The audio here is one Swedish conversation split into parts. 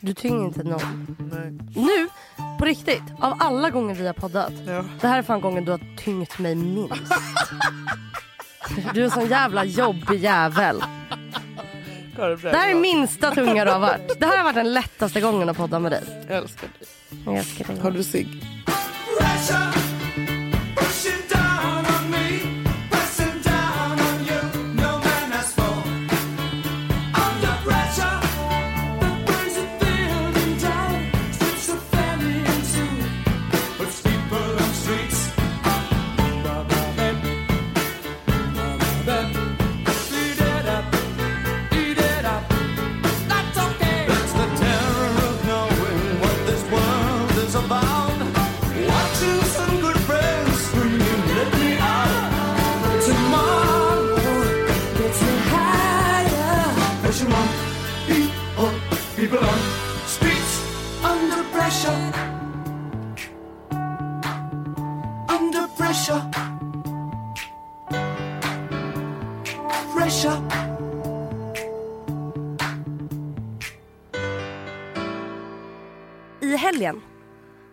Du tynger inte någon. Nej. Nu, på riktigt, av alla gånger vi har poddat. Ja. Det här är fan gången du har tyngt mig minst. Du är en sån jävla jobbig jävel. Det här är minsta tunga du har varit. Det här har varit den lättaste gången att podda med dig. Jag älskar dig. Jag älskar dig. Har du cigg?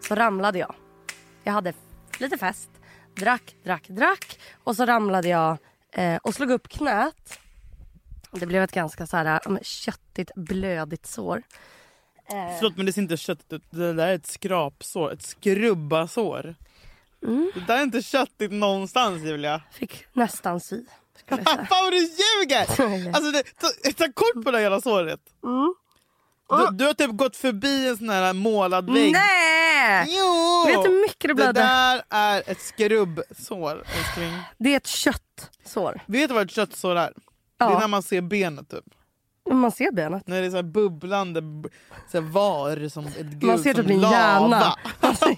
Så ramlade jag. Jag hade lite fest, drack, drack, drack och så ramlade jag eh, och slog upp knät. Det blev ett ganska så här, köttigt, blödigt sår. Förlåt men det ser inte köttigt ut. Det där är ett skrapsår. Ett skrubbasår. Mm. Det där är inte köttigt någonstans Julia. Fick nästan sy. Fan vad du ljuger! Alltså det, ta, ta kort på det jävla såret. Mm. Du, du har typ gått förbi en sån här målad vägg. Nej! Jo! Vet du hur mycket det Det blödde? där är ett skrubbsår älskling. Det är ett köttsår. Vet du vad ett köttsår är? Det är Ja. när man ser benet typ. Man ser benet. När det är så bubblande så var som ett gult Man ser typ din hjärna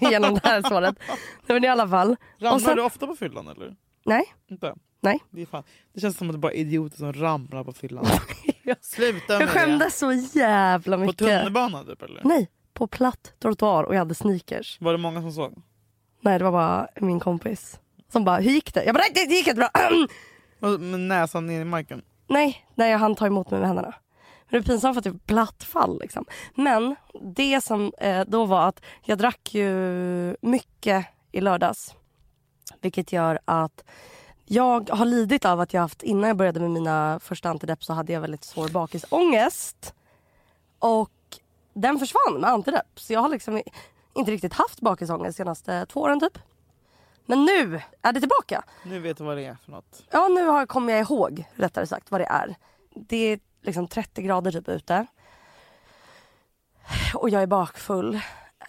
genom det här såret. Nej, men i alla fall. Ramlar sen- du ofta på fyllan eller? Nej, Inte? nej. Det, det känns som att det bara är idioter som ramlar på fyllan. Sluta med Jag skämdes så jävla det. På mycket. tunnelbanan typ eller? Nej, på platt trottoar och jag hade sneakers. Var det många som såg? Nej, det var bara min kompis. Som bara, hur gick det? Jag bara, det gick inte bra. Och Med näsan ner i marken? nej, nej jag hann ta emot mig med händerna. Men det är pinsamt för att det är platt fall liksom. Men det som eh, då var att jag drack ju mycket i lördags. Vilket gör att jag har lidit av att jag haft, innan jag började med mina första antidepp så hade jag väldigt svår bakisångest. Och den försvann med antidepp. Så jag har liksom inte riktigt haft bakisångest de senaste två åren typ. Men nu är det tillbaka. Nu vet du vad det är för något. Ja, nu har, kommer jag ihåg rättare sagt vad det är. Det är liksom 30 grader typ ute. Och jag är bakfull.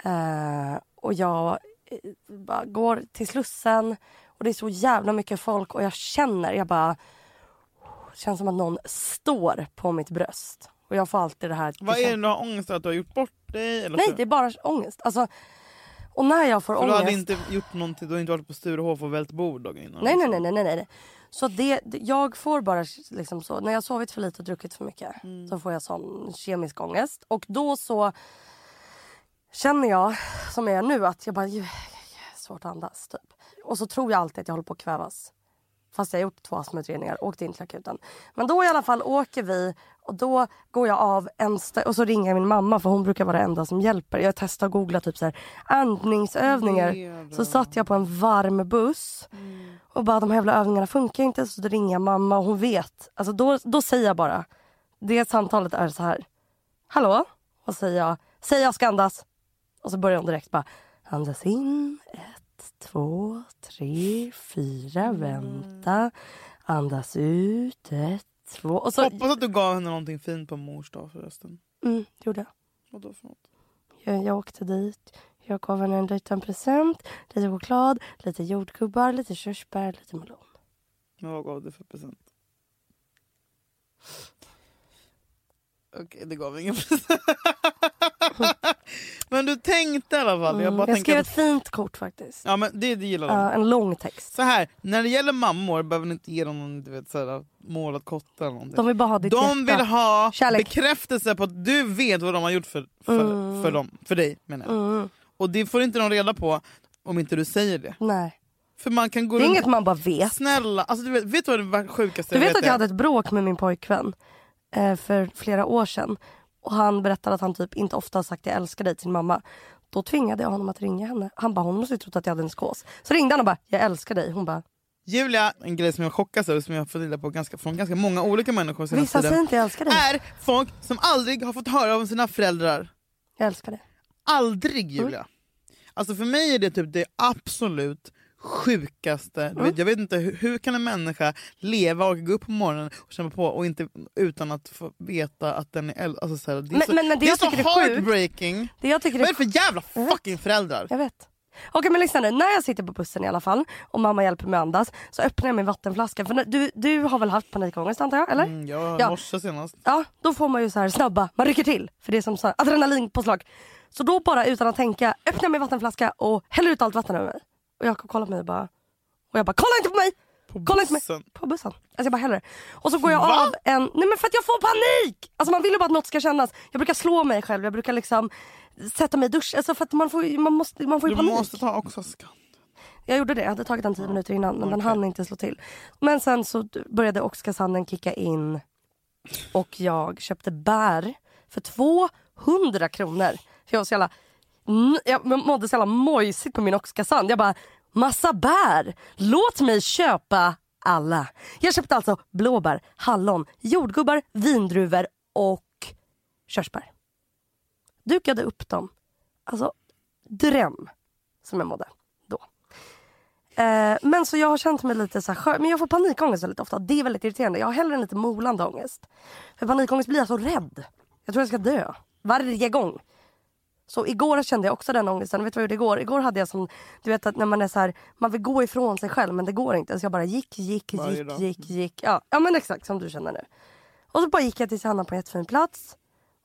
Eh, och jag eh, bara går till Slussen och det är så jävla mycket folk och jag känner, jag bara... Det känns som att någon står på mitt bröst. Och jag får alltid det här... Vad är det du har ångest? Att du har gjort bort dig? Eller Nej, det är bara ångest. Alltså, och när jag får för du ångest... hade inte gjort någonting, du har inte varit på Sturehof och vält bord dagen innan? Nej, nej, nej, nej, nej, nej. Så det, jag får bara liksom så, när jag har sovit för lite och druckit för mycket så får jag sån kemisk ångest. Och då så känner jag, som jag är nu, att jag bara, "Ju- svårt att andas typ. Och så tror jag alltid att jag håller på att kvävas. Fast jag har gjort två astmautredningar, åkt in till akuten. Men då i alla fall åker vi och då går jag av en och så ringer jag min mamma för hon brukar vara det enda som hjälper. Jag testade att googla typ så här, andningsövningar. Det Så satt jag på en varm buss och bara de här jävla övningarna funkar inte så då ringer jag mamma och hon vet. Alltså då, då säger jag bara, det samtalet är så här. Hallå? Och säger jag, säg jag ska andas. Och så börjar hon direkt bara, andas in, ett, två, tre, fyra, vänta. Andas ut, ett, två. Och så, Hoppas att du gav henne någonting fint på mors dag förresten. mm, gjorde jag. Vadå för något? jag. Jag åkte dit, jag gav henne en liten present, lite choklad, lite jordgubbar, lite körsbär, lite melon. Men vad gav du för present? Okej, det gav ingen present. men du tänkte i alla fall. Jag, Mm, bara jag skrev ett fint kort faktiskt. Ja men det, det gillar. Ja, en lång text. Så här, när det gäller mammor behöver ni inte ge dem någon du vet, så här, målad kotta eller någonting. De vill bara ha ditt De vill ha Kärlek. bekräftelse på att du vet vad de har gjort för, för, Mm. för, dem, för dig. Menar jag. Mm, Och det får inte de reda på om inte du säger det. nej. För man kan gå Det är runt... inget man bara vet. Snälla, alltså, du vet, vet du vad det sjukaste Du vet jag att jag hade ett bråk med min pojkvän. eh, för flera år sedan. Och han berättade att han typ inte ofta har sagt jag älskar dig till mamma. Då tvingade jag honom att ringa henne. Han bara, hon måste ju trott att jag hade en skås. Så ringde han och bara, jag älskar dig. Hon bara, Julia, en grej som jag chockas över som jag har fått reda på ganska, från ganska många olika människor senaste vissa säger inte jag älskar dig. Är folk som aldrig har fått höra av sina föräldrar. Jag älskar dig. Aldrig Mm. Julia! Alltså för mig är det typ det absolut sjukaste. Mm. vet, jag vet inte hur, hur kan en människa leva och gå upp på morgonen och kämpa på och inte utan att få veta att den är äldre. Alltså så här, det är Men- så, men- men det det är så är heartbreaking. Det jag tycker Vad är det för jävla fucking föräldrar? Jag vet. Okej men lyssna nu, när jag sitter på bussen i alla fall och mamma hjälper mig andas så öppnar jag min vattenflaska. För du, du har väl haft panikångest antar jag? Eller? Mm, jag Ja. morse senast. Ja, då får man ju så här snabba, man rycker till. För det är som så här adrenalinpåslag. Så då bara utan att tänka öppnar jag min vattenflaska och häller ut allt vatten över mig. Och Jakob kollar på mig och bara... Och jag bara kolla inte på mig! På Kolla inte mig! bussen. På bussen. Alltså jag bara häller det. Och så går jag Va? av en... Nej men för att jag får panik! Alltså man vill ju bara att något ska kännas. Jag brukar slå mig själv, jag brukar liksom sätta mig i dusch. Alltså för att man får, man måste, man får ju Du panik. måste ta också skam. Jag gjorde det, jag hade tagit den tio minuter innan men den Okej. hann inte slå till. Men sen så började Oskarshamnen kicka in och jag köpte bär för 200 kronor. För jag var så jävla, Mm, jag mådde så jävla mojsigt på min Oskarshamn. Jag bara, massa bär, låt mig köpa alla. Jag köpte alltså blåbär, hallon, jordgubbar, vindruvor och körsbär. Dukade upp dem. Alltså dröm som jag mådde då. Eh, men så jag har känt mig lite så här skör, men jag får panikångest väldigt ofta. Det är väldigt irriterande. Jag har hellre en lite molande ångest. För panikångest blir jag så rädd. Jag tror jag ska dö. Varje gång. Så igår kände jag också den ångesten. Vet du vad jag gjorde igår? Igår hade jag som, du vet att när man är så här, man vill gå ifrån sig själv men det går inte. Så jag bara gick, gick, Varje gick, dag. gick, gick. Ja, ja men exakt som du känner nu. Och så bara gick jag tills jag hamnade på en jättefin plats.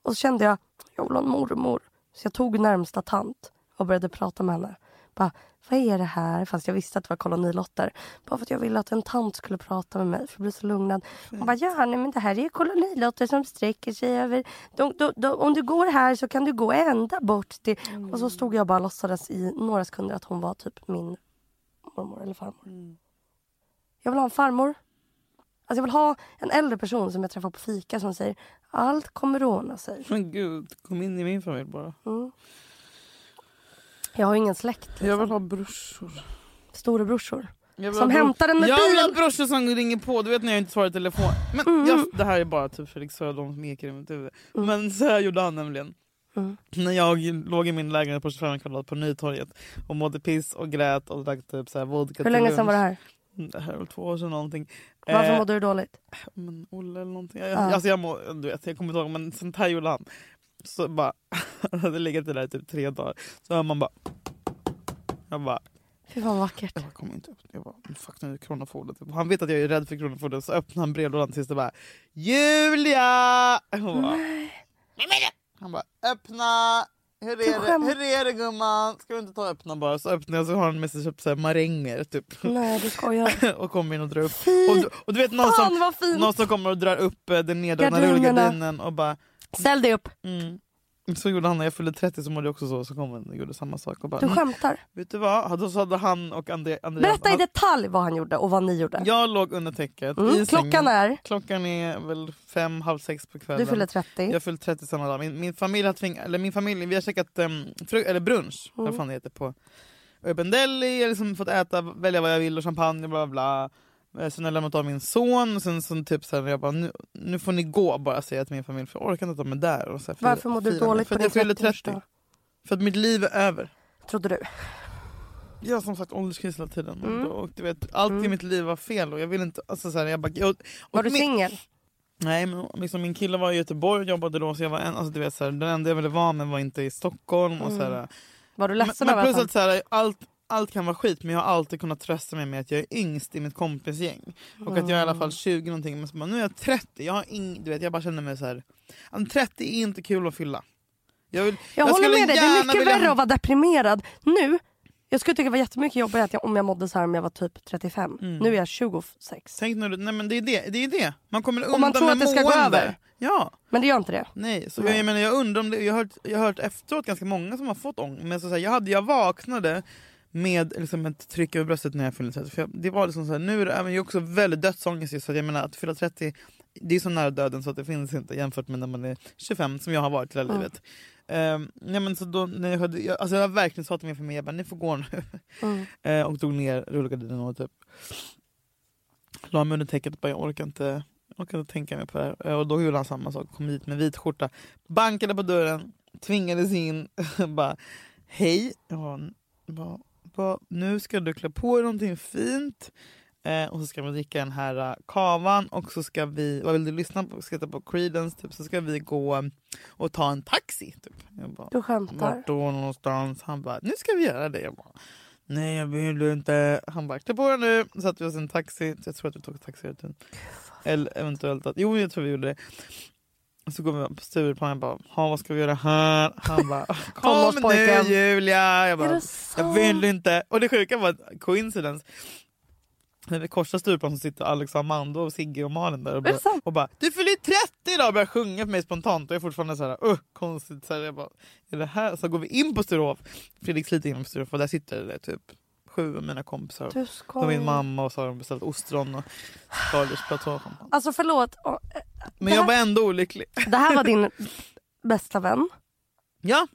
Och så kände jag, jag vill ha en mormor. Så jag tog närmsta tant och började prata med henne. Bara, vad är det här? Fast jag visste att det var kolonilotter. Bara för att jag ville att en tant skulle prata med mig för att bli så lugnad. Hon bara, ja nej, men det här är kolonilotter som sträcker sig över... De, de, de, om du går här så kan du gå ända bort till... Och så stod jag bara och låtsades i några sekunder att hon var typ min mormor eller farmor. Jag vill ha en farmor. Alltså jag vill ha en äldre person som jag träffar på fika som säger allt kommer ordna sig. Men gud, kom in i min familj bara. Mm. Jag har ingen släkt. Jag vill ha brorsor. Storebrorsor. Jag Som hämtar en med Jag vill ha bil. brorsor som ringer på, du vet när jag inte svarar i telefon. Men Mm. jag, det här är bara typ Felix Söderholm som ekar i mitt huvud. Men så här gjorde han nämligen. Mm. När jag låg i min lägenhet på 25 kvadrat på Nytorget och mådde piss och grät och drack typ så här vodka Hur länge sedan var det här? Mm, Det här är väl två år sedan någonting. Varför Eh, mådde du dåligt? men Olle eller någonting. Jag, Ja. alltså jag, må, du vet, jag kommer inte ihåg men sånt här gjorde han. Så bara, han hade legat där i typ tre dagar. Så hör man bara... Jag bara, Fy fan vad vackert. jag bara kom inte upp. Jag bara, fuck nu är Kronofogden. Typ. Han vet att jag är rädd för Kronofogden så öppnar han brevlådan tills det bara Julia! Hon bara, han bara öppna! Hur Du är, det? Hur är det gumman? Ska du inte ta och öppna bara? Så öppnar jag så har han med sig köpt så här maränger typ. Nej du skojar. och kommer in och drar upp. Och, du- och du vet någon fan som, någon som kommer och drar upp eh, den neddragna rullgardinen och bara Ställ dig upp. mm. Så gjorde han när jag fyllde 30 så mådde jag också så, så kom han och gjorde samma sak. Och bara, Du "Mm, skämtar. Vet du vad? Då så hade han och André, Andreas... Berätta i detalj vad han gjorde och vad ni gjorde. Jag låg under täcket Mm. i Klockan sängen. är, Klockan är väl fem, halv sex på kvällen. du fyller 30. Jag fyllde 30 samma dag. Min, min familj har tvingat, eller min familj, vi har käkat um, fru, eller brunch, Mm. vad fan det heter, på Urban Deli. Jag har liksom fått äta, välja vad jag vill och champagne och bla bla. bla. Sen har jag lämnat av min son och sen, sen typ så här, jag bara, nu, nu får ni gå bara säger jag till min familj för jag orkar inte ta mig där. Och så här, Varför mådde du dåligt För på att din jag fyller 30. 30 För att mitt liv är över. Trodde du? Jag som sagt ålderskris hela tiden. Mm. Och, och du vet, allt i Mm. mitt liv var fel och jag vill inte... Alltså, så här, jag bara, jag, Var du min- singel? Nej men liksom, min kille var i Göteborg och jobbade då så jag var en, alltså, du vet, så här, den enda jag ville vara med var inte i Stockholm. Och, så här, Mm. Var du ledsen men över plus att att så här, allt, allt kan vara skit men jag har alltid kunnat trösta mig med att jag är yngst i mitt kompisgäng. Och att jag är i alla fall 20 någonting men så bara, nu är jag 30, jag, har ing, du vet, jag bara känner mig så här. "Ja, 30 är inte kul att fylla. Jag, vill, Jag, håller skulle med dig, det är mycket vilja- värre att vara deprimerad nu. Jag skulle tycka det var jättemycket jobbigare jag, om jag mådde så här om jag var typ 35. Mm. Nu är jag 26. Tänk när du, nej men det är det, det är det. Man kommer undan Och man tror med att det ska gå mående. över. Ja. Men det gör inte det. Nej, så Nej. Jag, jag menar jag undrar om det, jag har hört, jag hört efteråt ganska många som har fått ångest. Men så, så här, jag, hade, jag vaknade med liksom ett tryck över bröstet när jag fyllde 30. För jag, det var liksom så här, nu jag är också väldigt dödsångest just att jag menar att fylla 30 det är så nära döden så att det finns inte jämfört med när man är 25 som jag har varit hela Mm. livet. Um, ja, men så då, när jag, hörde, jag, alltså jag har verkligen sa till min familj jag bara, ni får gå nu. Mm. Eh, och tog ner rullgardinen och typ la mig under täcket och bara jag orkar inte, jag orkar inte tänka mig på det här. Eh, Och då gjorde han samma sak, kom hit med vit skjorta, bankade på dörren, tvingades in, bara hej. Bara, bara, bara, nu ska du klä på dig någonting fint eh, och så ska vi dricka den här uh, kavan och så ska vi, vad vill du lyssna på? Ska på Creedence typ, så ska vi gå eh, och ta en taxi. Typ. Jag bara, Du skämtar. vart då någonstans? Han bara, nu ska vi göra det. Jag bara, nej jag vill inte. Han bara, klä på dig nu. Så satte vi oss i en taxi. Jag tror att vi tog taxi. Eller eventuellt att, jo jag tror vi gjorde det. Och så går vi på Stureplan jag bara, "Ha, vad ska vi göra här? Han bara, kom nu Tonårspojken. Julia. Jag Är bara, jag vill inte. Och det sjuka var coincidence. När vi korsar Stureplan så sitter Alex och Amanda och Sigge och Malin där och bara, och bara du fyller ju 30 idag och börjar sjunga för mig spontant och jag är fortfarande så här, uh, konstigt. Så här, jag bara, är det här? Så går vi in på Sturehof, Fredrik sliter in på Sturehof och där sitter det typ sju av mina kompisar. Du Och min mamma och så har de beställt ostron och skaldjursplatå. Alltså förlåt. Och, Men jag var ändå olycklig. Det här var din bästa vän. Ja,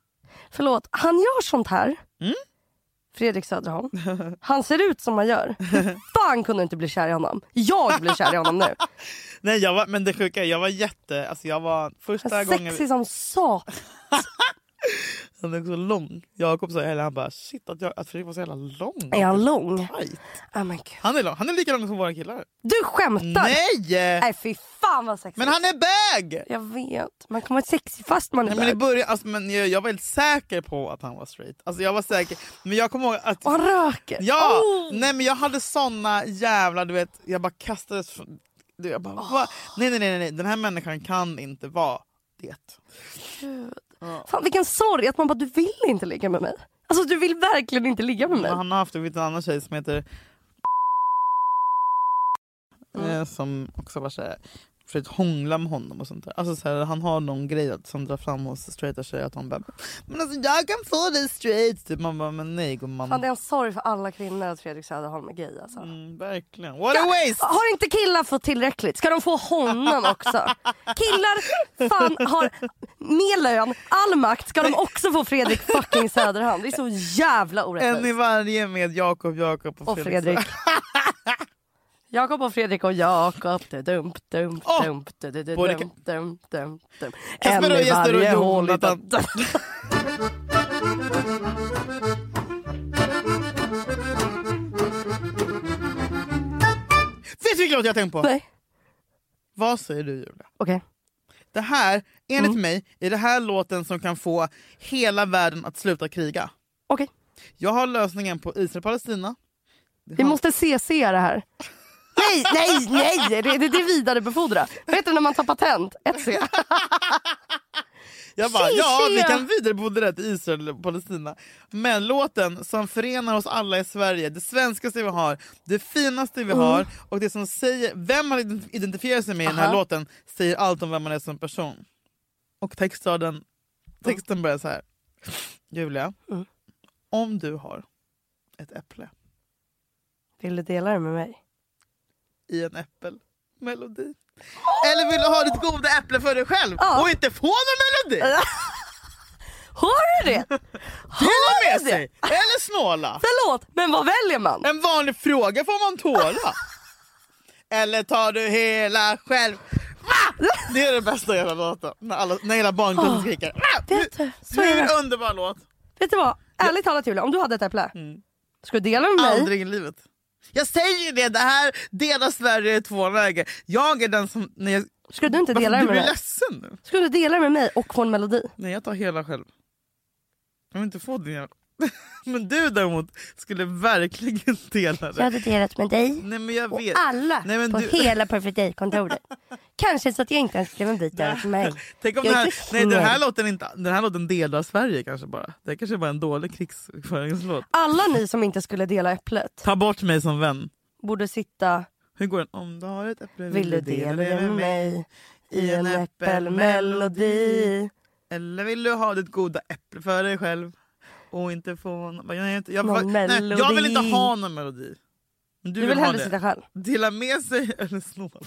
Förlåt, han gör sånt här. Mm. Fredrik Söderholm. Han ser ut som han gör. Fan kunde inte bli kär i honom? Jag blir kär i honom nu. nej, jag var, men det sjuka jag var jätte, alltså jag var första gången Sexig som satan. han är så lång. Jakob sa hela han bara shit att, jag, att Fredrik var så jävla lång. Är han lång? Tight. Oh my God. Han är lång, han är lika lång som våra killar. Du skämtar? Nej! Nej fy fan vad sexigt. Men han är bög! Jag vet. Man kan vara sexig fast man är Nej, men i bög. början, alltså, men jag, jag var helt säker på att han var straight. Alltså, jag var säker. Men jag kommer ihåg att... Och han röker. Ja! Oh. Nej men jag hade såna jävla, du vet, jag bara kastades från... Jag bara, va? Nej, nej nej nej, den här människan kan inte vara det. Gud. Fan vilken sorg att man bara du vill inte ligga med mig. Alltså du vill verkligen inte ligga med mig. Han har haft en annan tjej som heter... Mm. Eh, som också var såhär, försökt hångla med honom och sånt där. Alltså så här, han har någon grej att- som drar fram hos straighta tjejer att de bara Men alltså jag kan få dig straight. Typ. Man bara, men nej gumman. Fan, det är en sorg för alla kvinnor att Fredrik Söderholm är gay alltså. Mm, verkligen. What a waste! Har inte killar fått tillräckligt? Ska de få honom också? Killar fan har mer lön, all makt. Ska de också få Fredrik fucking Söderholm? Det är så jävla En i orättvist. varje med Jakob, Jakob och, Och Fredrik. Jakob och Fredrik och Jakob. du, Dum, dum, Åh! dum, du, du, du, Både dum, dum, dum, dum. Kasper och i Jesper och Jonathan. Vet du vilken låt jag tänkt på? Nej, Vad säger du Julia? okej. Det här, enligt Mm. mig, är det här låten som kan få hela världen att sluta kriga. Okej. Jag har lösningen på Israel-Palestina. Vi har- måste CC det här. Nej, nej, nej! Det, det, det vidarebefordra. Vet du när man tar patent? Ett C. Jag bara, ja vi kan vidarebefordra det till Israel och Palestina. Men låten som förenar oss alla i Sverige, det svenskaste vi har, det finaste vi Mm. har och det som säger vem man ident- identifierar sig med i den här Aha. låten säger allt om vem man är som person. Och textraden, texten börjar så här. Julia, Mm. om du har ett äpple Vill du dela det med mig? I en äppelmelodi. Eller vill du ha ditt goda äpple för dig själv Ja. och inte få någon melodi? Har du det? Dela med det? sig! Eller snåla! Förlåt, men vad väljer man? En vanlig fråga får man tåla. Eller tar du hela själv? Va? Det är det bästa hela låten. När, alla, när hela barnklassen skriker. Va? Vet du, så är Hur det. underbar låt? Vet du vad? Ärligt talat Julia, om du hade ett äpple, skulle du dela med mig? Aldrig i livet. Jag säger ju det, det här delar Sverige i två läger. Jag är den som... Nej, jag, Skulle du inte dela det med mig? ledsen nu. Skulle du dela det med mig och få en melodi? Nej jag tar hela själv. Jag vill inte få din jävla... Men du däremot skulle verkligen dela det. hade delat med dig Nej men jag och vet. alla Nej, men på du- hela Perfect Day-kontoret. Kanske så att jag inte ens blev en bit över mig. Tänk om Jag den är här, nej, den, här låten inte, den här låten delar Sverige kanske bara. Det kanske bara är en dålig krigsföringslåt. Alla ni som inte skulle dela äpplet Ta bort mig som vän. borde sitta Hur går den? Om du har ett äpple Vill du dela det med mig i en äppelmelodi? Eller vill du ha ditt goda äpple för dig själv? Och inte få... Jag, jag, jag, jag, Någon nej, jag vill inte ha någon melodi. Men du, Du vill, vill ha hellre det. sitta själv? Dela med sig eller snåla?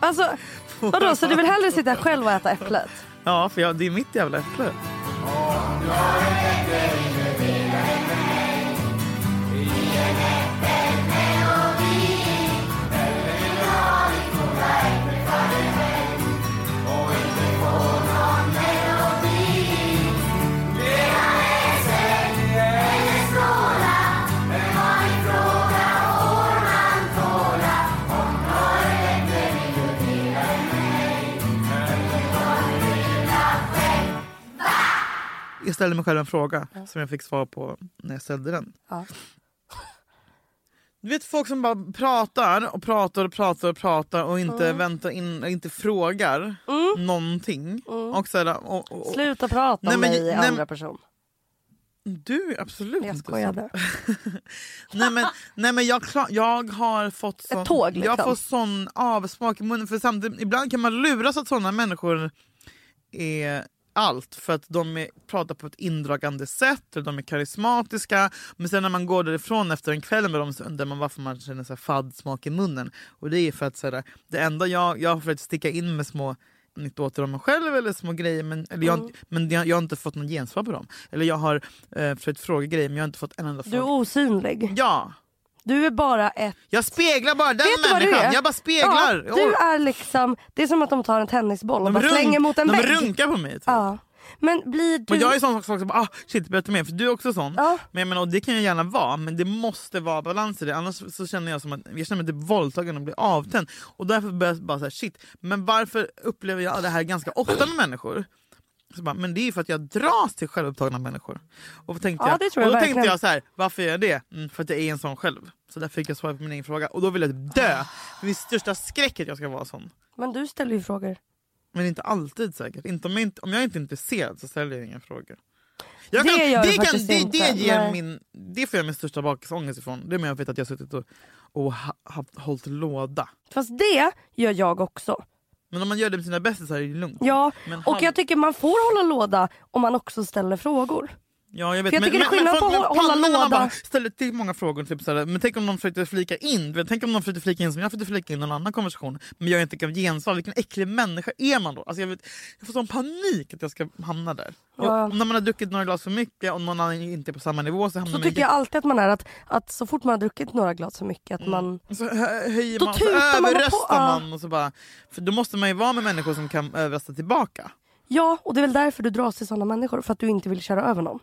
Alltså, vadå, så du vill hellre sitta själv och äta äpplet? Ja, för jag, det är mitt jävla äpple. Jag ställde mig själv en fråga som jag fick svar på när jag ställde den. Ja. Du vet folk som bara pratar och pratar och pratar och pratar och inte Mm. väntar in, inte frågar någonting. Och så här, och, och, och, Sluta prata Nej, om men- mig i andra person. du är absolut Jag skojade. Nej men, nej, men jag, klar, jag har fått sån, tåg, liksom. jag får sån avsmak i munnen. För samtidigt, ibland kan man luras att såna människor är allt för att de är, pratar på ett indragande sätt eller de är karismatiska. Men sen när man går därifrån efter en kväll med dem så undrar man varför man känner så fadd smak i munnen. Och det är för att så här, det enda jag, jag har försökt sticka in med små anekdoter om mig själv eller små grejer men, eller jag, Mm. men jag, jag har inte fått någon gensvar på dem. Eller jag har eh, försökt fråga grejer men jag har inte fått en enda Du är fråga. osynlig. Ja! Du är bara ett... Jag speglar bara den Vet människan. är? Jag bara speglar. Ja, du är liksom, det är som att de tar en tennisboll och de bara runk- slänger mot en de vägg. runkar på mig. Typ. Ja. Men blir du... Och jag är sån som bara, ah, shit berätta mer för du är också sån. Ja. Men jag menar, och det kan jag gärna vara men det måste vara balans i det annars så känner jag som att jag känner mig typ våldtagen och blir avtänd. Och därför börjar jag bara säga shit, men varför upplever jag det här ganska ofta med människor? Så bara, men det är för att jag dras till självupptagna människor. Och då tänkte Ja, jag, och då tänkte jag så här, varför gör jag det? Mm, för att jag är en sån själv. Så därför fick jag svar på min egen fråga. Och då vill jag typ dö. För min största skräck är att jag ska vara sån. Men du ställer ju frågor. Men inte alltid säkert. Inte om, jag inte, om jag inte är intresserad så ställer jag inga frågor. Jag Det kan, gör det, kan, det, inte. det, ger Nej. min, det får jag min största bakisångest ifrån. Det är när jag vet att jag har suttit och, och ha, haft, hållit låda. Fast det gör jag också. Men om man gör det med sina bästisar är det lugnt. Ja, Men och han- jag tycker man får hålla låda om man också ställer frågor. Ja, jag vet. Jag men, men, men, på men, hålla man bara ställer till många frågor. Typ såhär, men tänk om någon försökte flika in. Tänk om någon försökte flika in som jag försökte flika in i någon annan konversation. Men jag inte gav gensvar. Vilken äcklig människa är man då? Alltså, jag, vet, jag får sån panik att jag ska hamna där. Ja. Och när man har druckit några glas för mycket och någon annan inte är på samma nivå så hamnar Så man tycker jag alltid att man är att, att så fort man har druckit några glas för mycket att man... Och så hö- höjer man, så man överröstar ja. man. Och så bara, för då måste man ju vara med människor som kan överrösta tillbaka. Ja, och det är väl därför du dras till sådana människor. För att du inte vill köra över någon.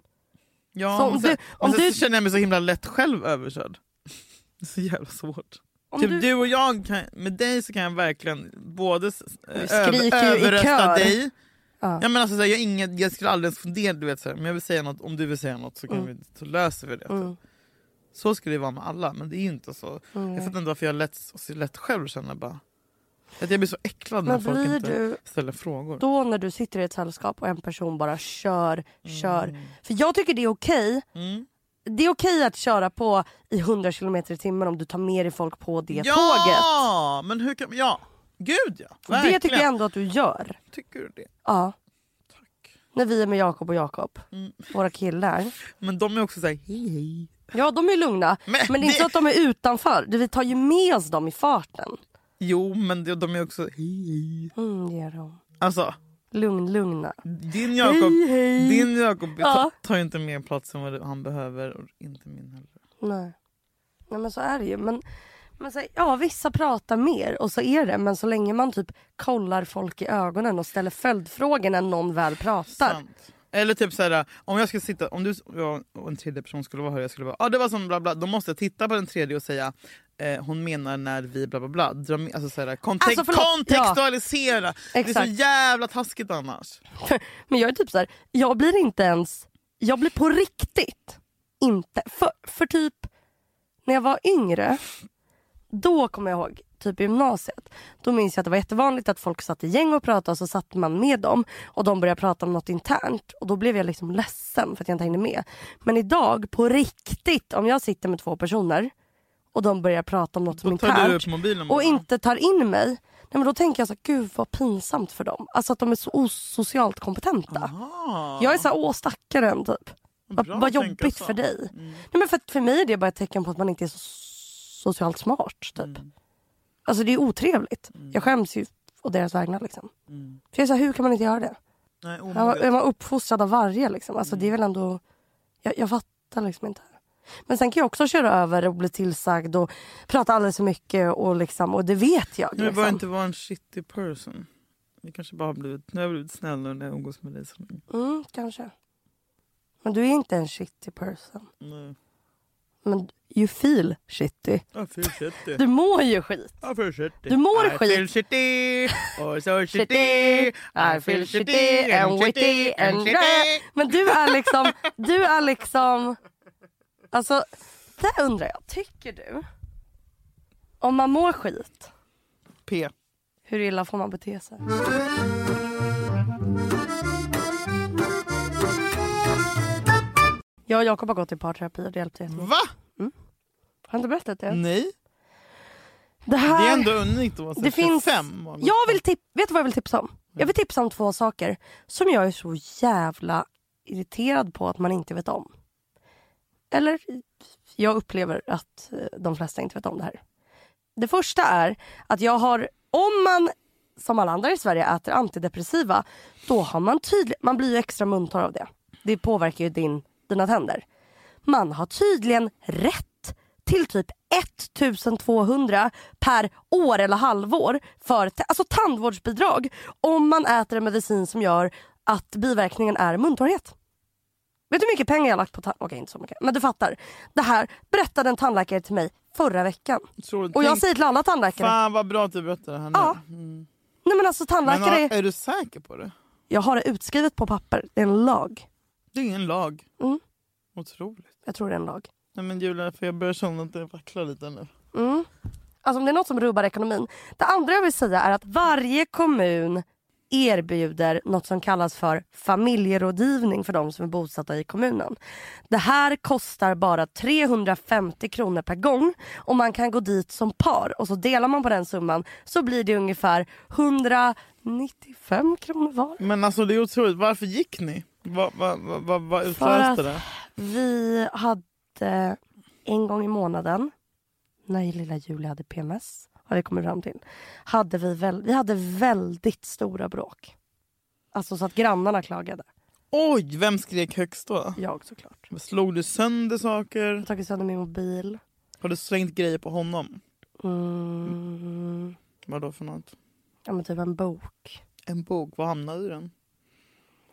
Ja, Så om men du- sen, om men sen du- känner jag mig så himla lätt själv överkörd. Det är så jävla svårt. Om typ du- du... och jag, kan, med dig så kan jag verkligen både över, överrösta dig. Ja. Jag, menar, alltså, så här, jag, inget, jag skulle aldrig ens fundera, du vet, så här, men jag vill säga något, om du vill säga något så, kan vi, så löser vi det. Mm. Så skulle det vara med alla, men det är ju inte så. Jag fattar inte varför jag lätt, så lätt själv känner bara att jag blir så äcklad när Men folk blir inte du ställer frågor. då när du sitter i ett sällskap och en person bara kör, kör. Mm. För jag tycker det är okej. Mm. Det är okej att köra på i 100 km i timmen om du tar med dig folk på det tåget. ja, men hur kan... Ja, gud ja. Och det tycker Verkligen. jag ändå att du gör. Tycker du det? Ja. Tack. När vi är med Jakob och Jakob. Mm. Våra killar. Men de är också såhär, hej hej. Ja de är lugna. Men Men, det är inte så att de är utanför. Vi tar ju med oss dem i farten. Jo, men de, de är också. Mm, det gör de. Alltså, Lugn, lugna. din Jakob Hej, hej. din Jakob Ja. ta, tar ju inte mer plats än vad han behöver och inte min heller. Nej. Nej men så är det ju. Men, men så, ja vissa pratar mer och så är det. Men så länge man typ kollar folk i ögonen och ställer följdfrågor när någon väl pratar. Sant. Eller typ såhär, om jag skulle sitta, om du och en tredje person skulle vara här och jag skulle vara ah, det var som bla bla, då måste jag titta på den tredje och säga eh, hon menar när vi bla bla bla. Dra, alltså, såhär, kontek- Alltså, kontextualisera! Det är så jävla taskigt annars. Men jag är typ så här, jag blir inte ens, jag blir på riktigt inte, för, för typ när jag var yngre, då kommer jag ihåg, typ i gymnasiet, då minns jag att det var jättevanligt att folk satt i gäng och pratade och så satt man med dem och de började prata om något internt och då blev jag liksom ledsen för att jag inte hängde med. Men idag, på riktigt, om jag sitter med två personer och de börjar prata om något som är internt och inte tar in mig. Nej, men då tänker jag så här, gud vad pinsamt för dem. Alltså att de är så osocialt kompetenta. Ah, Jag är så här, åh stackaren typ. Vad, vad jobbigt för dig. Mm. Nej, men för, för mig är det bara ett tecken på att man inte är så socialt smart. Typ. Mm. Alltså det är otrevligt. Jag skäms ju å deras vägnar. Liksom. Mm. För jag är här, hur kan man inte göra det? Nej, jag var uppfostrad av varje. Liksom. Alltså, Det är väl ändå... Jag, jag fattar liksom inte. Men sen kan jag också köra över och bli tillsagd och prata alldeles för mycket. Och, liksom, och det vet jag. Liksom. bara inte vara en shitty person. Vi kanske bara har blivit, nu har jag blivit snällare när jag umgås med dig. Så. Mm, kanske. Men du är inte en shitty person. Nej. Men you feel shitty. Jag feel shitty. Du mår ju skit. Jag feel shitty. Du mår I skit. feel shitty. Oh so shitty. I feel shitty and witty and shitty. Men du är liksom, du är liksom... Alltså, det undrar jag. Tycker du, om man mår skit, P. hur illa får man bete sig? Jag och Jakob har gått i parterapi och det hjälpte jättemycket. Va? Har jag inte berättat det? Nej. Det, här, Det är ändå unikt att vara det finns, 65. och- jag vill tip, Vet du vad jag vill tipsa om? Jag vill tipsa om två saker som jag är så jävla irriterad på att man inte vet om. Eller jag upplever att eh, de flesta inte vet om det här. Det första är att jag har, om man som alla andra i Sverige äter antidepressiva, då har man tydligt, man blir ju extra muntorr av det. Det påverkar ju din, dina tänder. Man har tydligen rätt till typ 1200 per år eller halvår för alltså tandvårdsbidrag om man äter en medicin som gör att biverkningen är muntorrhet. Vet du hur mycket pengar jag har lagt på tand... Okej, inte så mycket. Men du fattar. Det här berättade en tandläkare till mig förra veckan. Otroligt. Och jag säger till alla tandläkare. Fan vad bra att du berättar det här nu. Ja. Mm. Nej men alltså Men tandläkare, har, är du säker på det? jag har det utskrivet på papper. Det är en lag. Det är ingen lag. Mm. Otroligt. Jag tror det är en lag. Nej men Julia, för jag börjar känna att det vacklar lite nu. Mm. Alltså om det är något som rubbar ekonomin. Det andra jag vill säga är att varje kommun erbjuder något som kallas för familjerådgivning för de som är bosatta i kommunen. Det här kostar bara 350 kronor per gång och man kan gå dit som par och så delar man på den summan så blir det ungefär 195 kronor var. Men alltså det är otroligt. Varför gick ni? Vad va, va, va, utlöste det? Vi hade en gång i månaden när lilla Julia hade PMS har vi kommit fram till. Hade vi, väl, vi hade väldigt stora bråk. Alltså så att grannarna klagade. Oj, vem skrek högst då? Jag såklart. Slog du sönder saker? Jag har tagit sönder min mobil. Har du slängt grejer på honom? Mm, Vad då för något? ja men typ en bok. En bok, vad hamnade i den?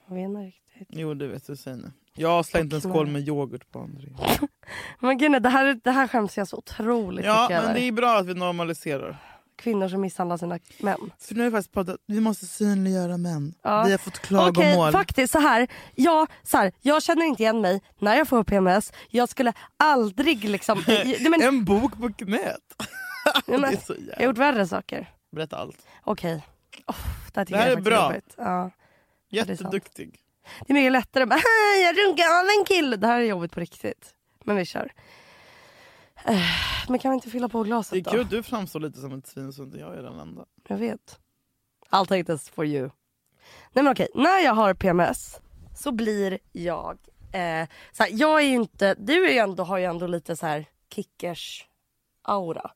Jag vet inte riktigt. Jo det vet du, säg nu. Jag har slängt en skål med yoghurt på André. Men det här, det här skäms jag så otroligt Ja mycket men över. det är bra att vi normaliserar. Kvinnor som misshandlar sina män. För nu har vi faktiskt pratat vi måste synliggöra män. Ja. Vi har fått Okej, klagomål. faktiskt så här. Ja, så här. Jag känner inte igen mig när jag får PMS. Jag skulle aldrig liksom... Nej, men, En bok på knät. det är så jag har gjort värre saker. Berätta allt. Okej. Oh, det här, Det här jag är bra. jobbigt. Ja. Jätteduktig. Det är mycket lättare bara jag runkar av en kille. Det här är jobbigt på riktigt. Men vi kör. Eh, Men kan vi inte fylla på glaset Det är då? kul att du framstår lite som ett svin så inte jag är den enda. Jag vet. I'll take this for you. Nej men okej, när jag har PMS så blir jag... Eh, så jag är ju inte... Du är ändå, har ju ändå lite så här kickers aura.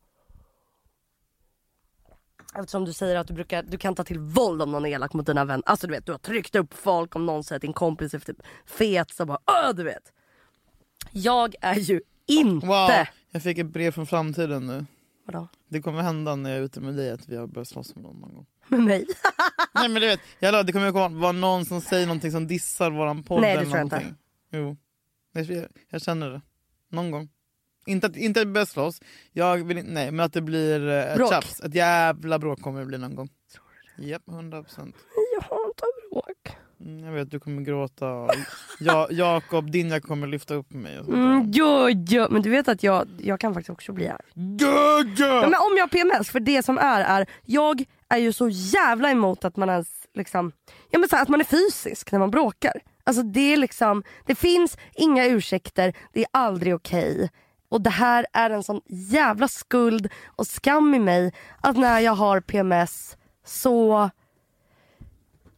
Eftersom du säger att du, brukar, du kan ta till våld om någon är elak mot dina vänner. Alltså du vet, du har tryckt upp folk om någon säger att din kompis är typ fet. Så bara, Åh, du vet. Jag är ju inte... Wow, jag fick ett brev från framtiden nu. Vadå? Det kommer hända när jag är ute med dig att vi har börjat slåss med någon någon gång. Med mig? Nej men du vet, jag, det kommer vara någon som säger någonting som dissar våran podd Nej, det tror jag inte. Jo, jag, jag känner det. Någon gång. Inte att, inte att vi börjar slåss, jag vill, inte- nej, men att det blir eh, ett Bråk. tjafs. Ett jävla bråk kommer det bli någon gång. Japp, hundra procent. Jag hatar bråk. Mm, jag vet, du kommer gråta. och Ja, Jakob, din jag kommer lyfta upp mig. Och sånt Mm, ja, ja. Men du vet att jag, jag kan faktiskt också bli arg. Ja, ja! Ja, men om jag har PMS, för det som är är, jag är ju så jävla emot att man ens liksom, ja men så här, att man är fysisk när man bråkar. Alltså det är liksom, det finns inga ursäkter, det är aldrig okej. Och det här är en sån jävla skuld och skam i mig att när jag har PMS så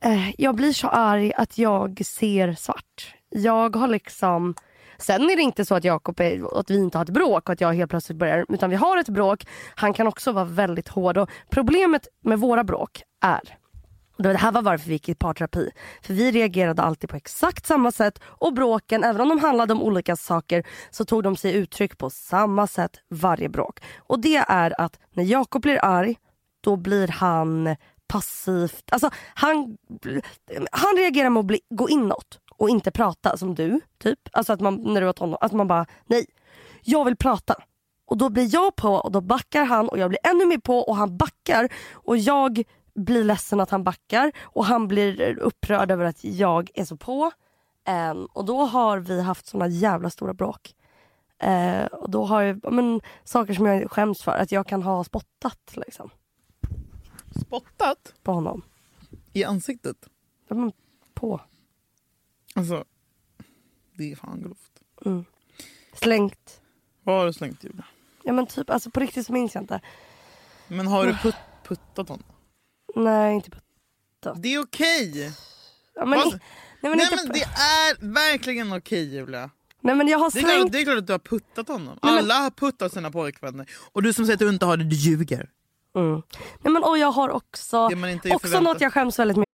eh, jag blir så arg att jag ser svart. Jag har liksom Sen är det inte så att Jakob är, att vi inte har ett bråk och att jag helt plötsligt börjar, utan vi har ett bråk. Han kan också vara väldigt hård och problemet med våra bråk är det här var varför vi gick i parterapi. För vi reagerade alltid på exakt samma sätt och bråken, även om de handlade om olika saker, så tog de sig uttryck på samma sätt varje bråk. Och det är att när Jakob blir arg, då blir han passivt, alltså han, han reagerar med att bli, gå inåt och inte prata som du. typ. Alltså att man, när du var tonåring, att man bara nej, jag vill prata. Och då blir jag på och då backar han och jag blir ännu mer på och han backar och jag blir ledsen att han backar och han blir upprörd över att jag är så på. Um, och då har vi haft såna jävla stora bråk. Uh, och då har jag men, saker som jag skäms för, att jag kan ha spottat liksom, Spottat? på honom. I ansiktet? Ja, men, på. Alltså, det är fan grovt. Slängt. Vad har du slängt Julia? Ja men typ, alltså på riktigt så minns jag inte. Men har du put, puttat honom? Nej inte på... Det är okej! Ja, men, nej, men Nej men det är verkligen okej Julia. nej men jag har Det är, klart, slängt... det är klart att du har puttat honom. Nej, men- Alla har puttat sina pojkvänner. Och du som säger att du inte har det, du ljuger. Mm. Nej men och jag har också, också något jag skäms väldigt mycket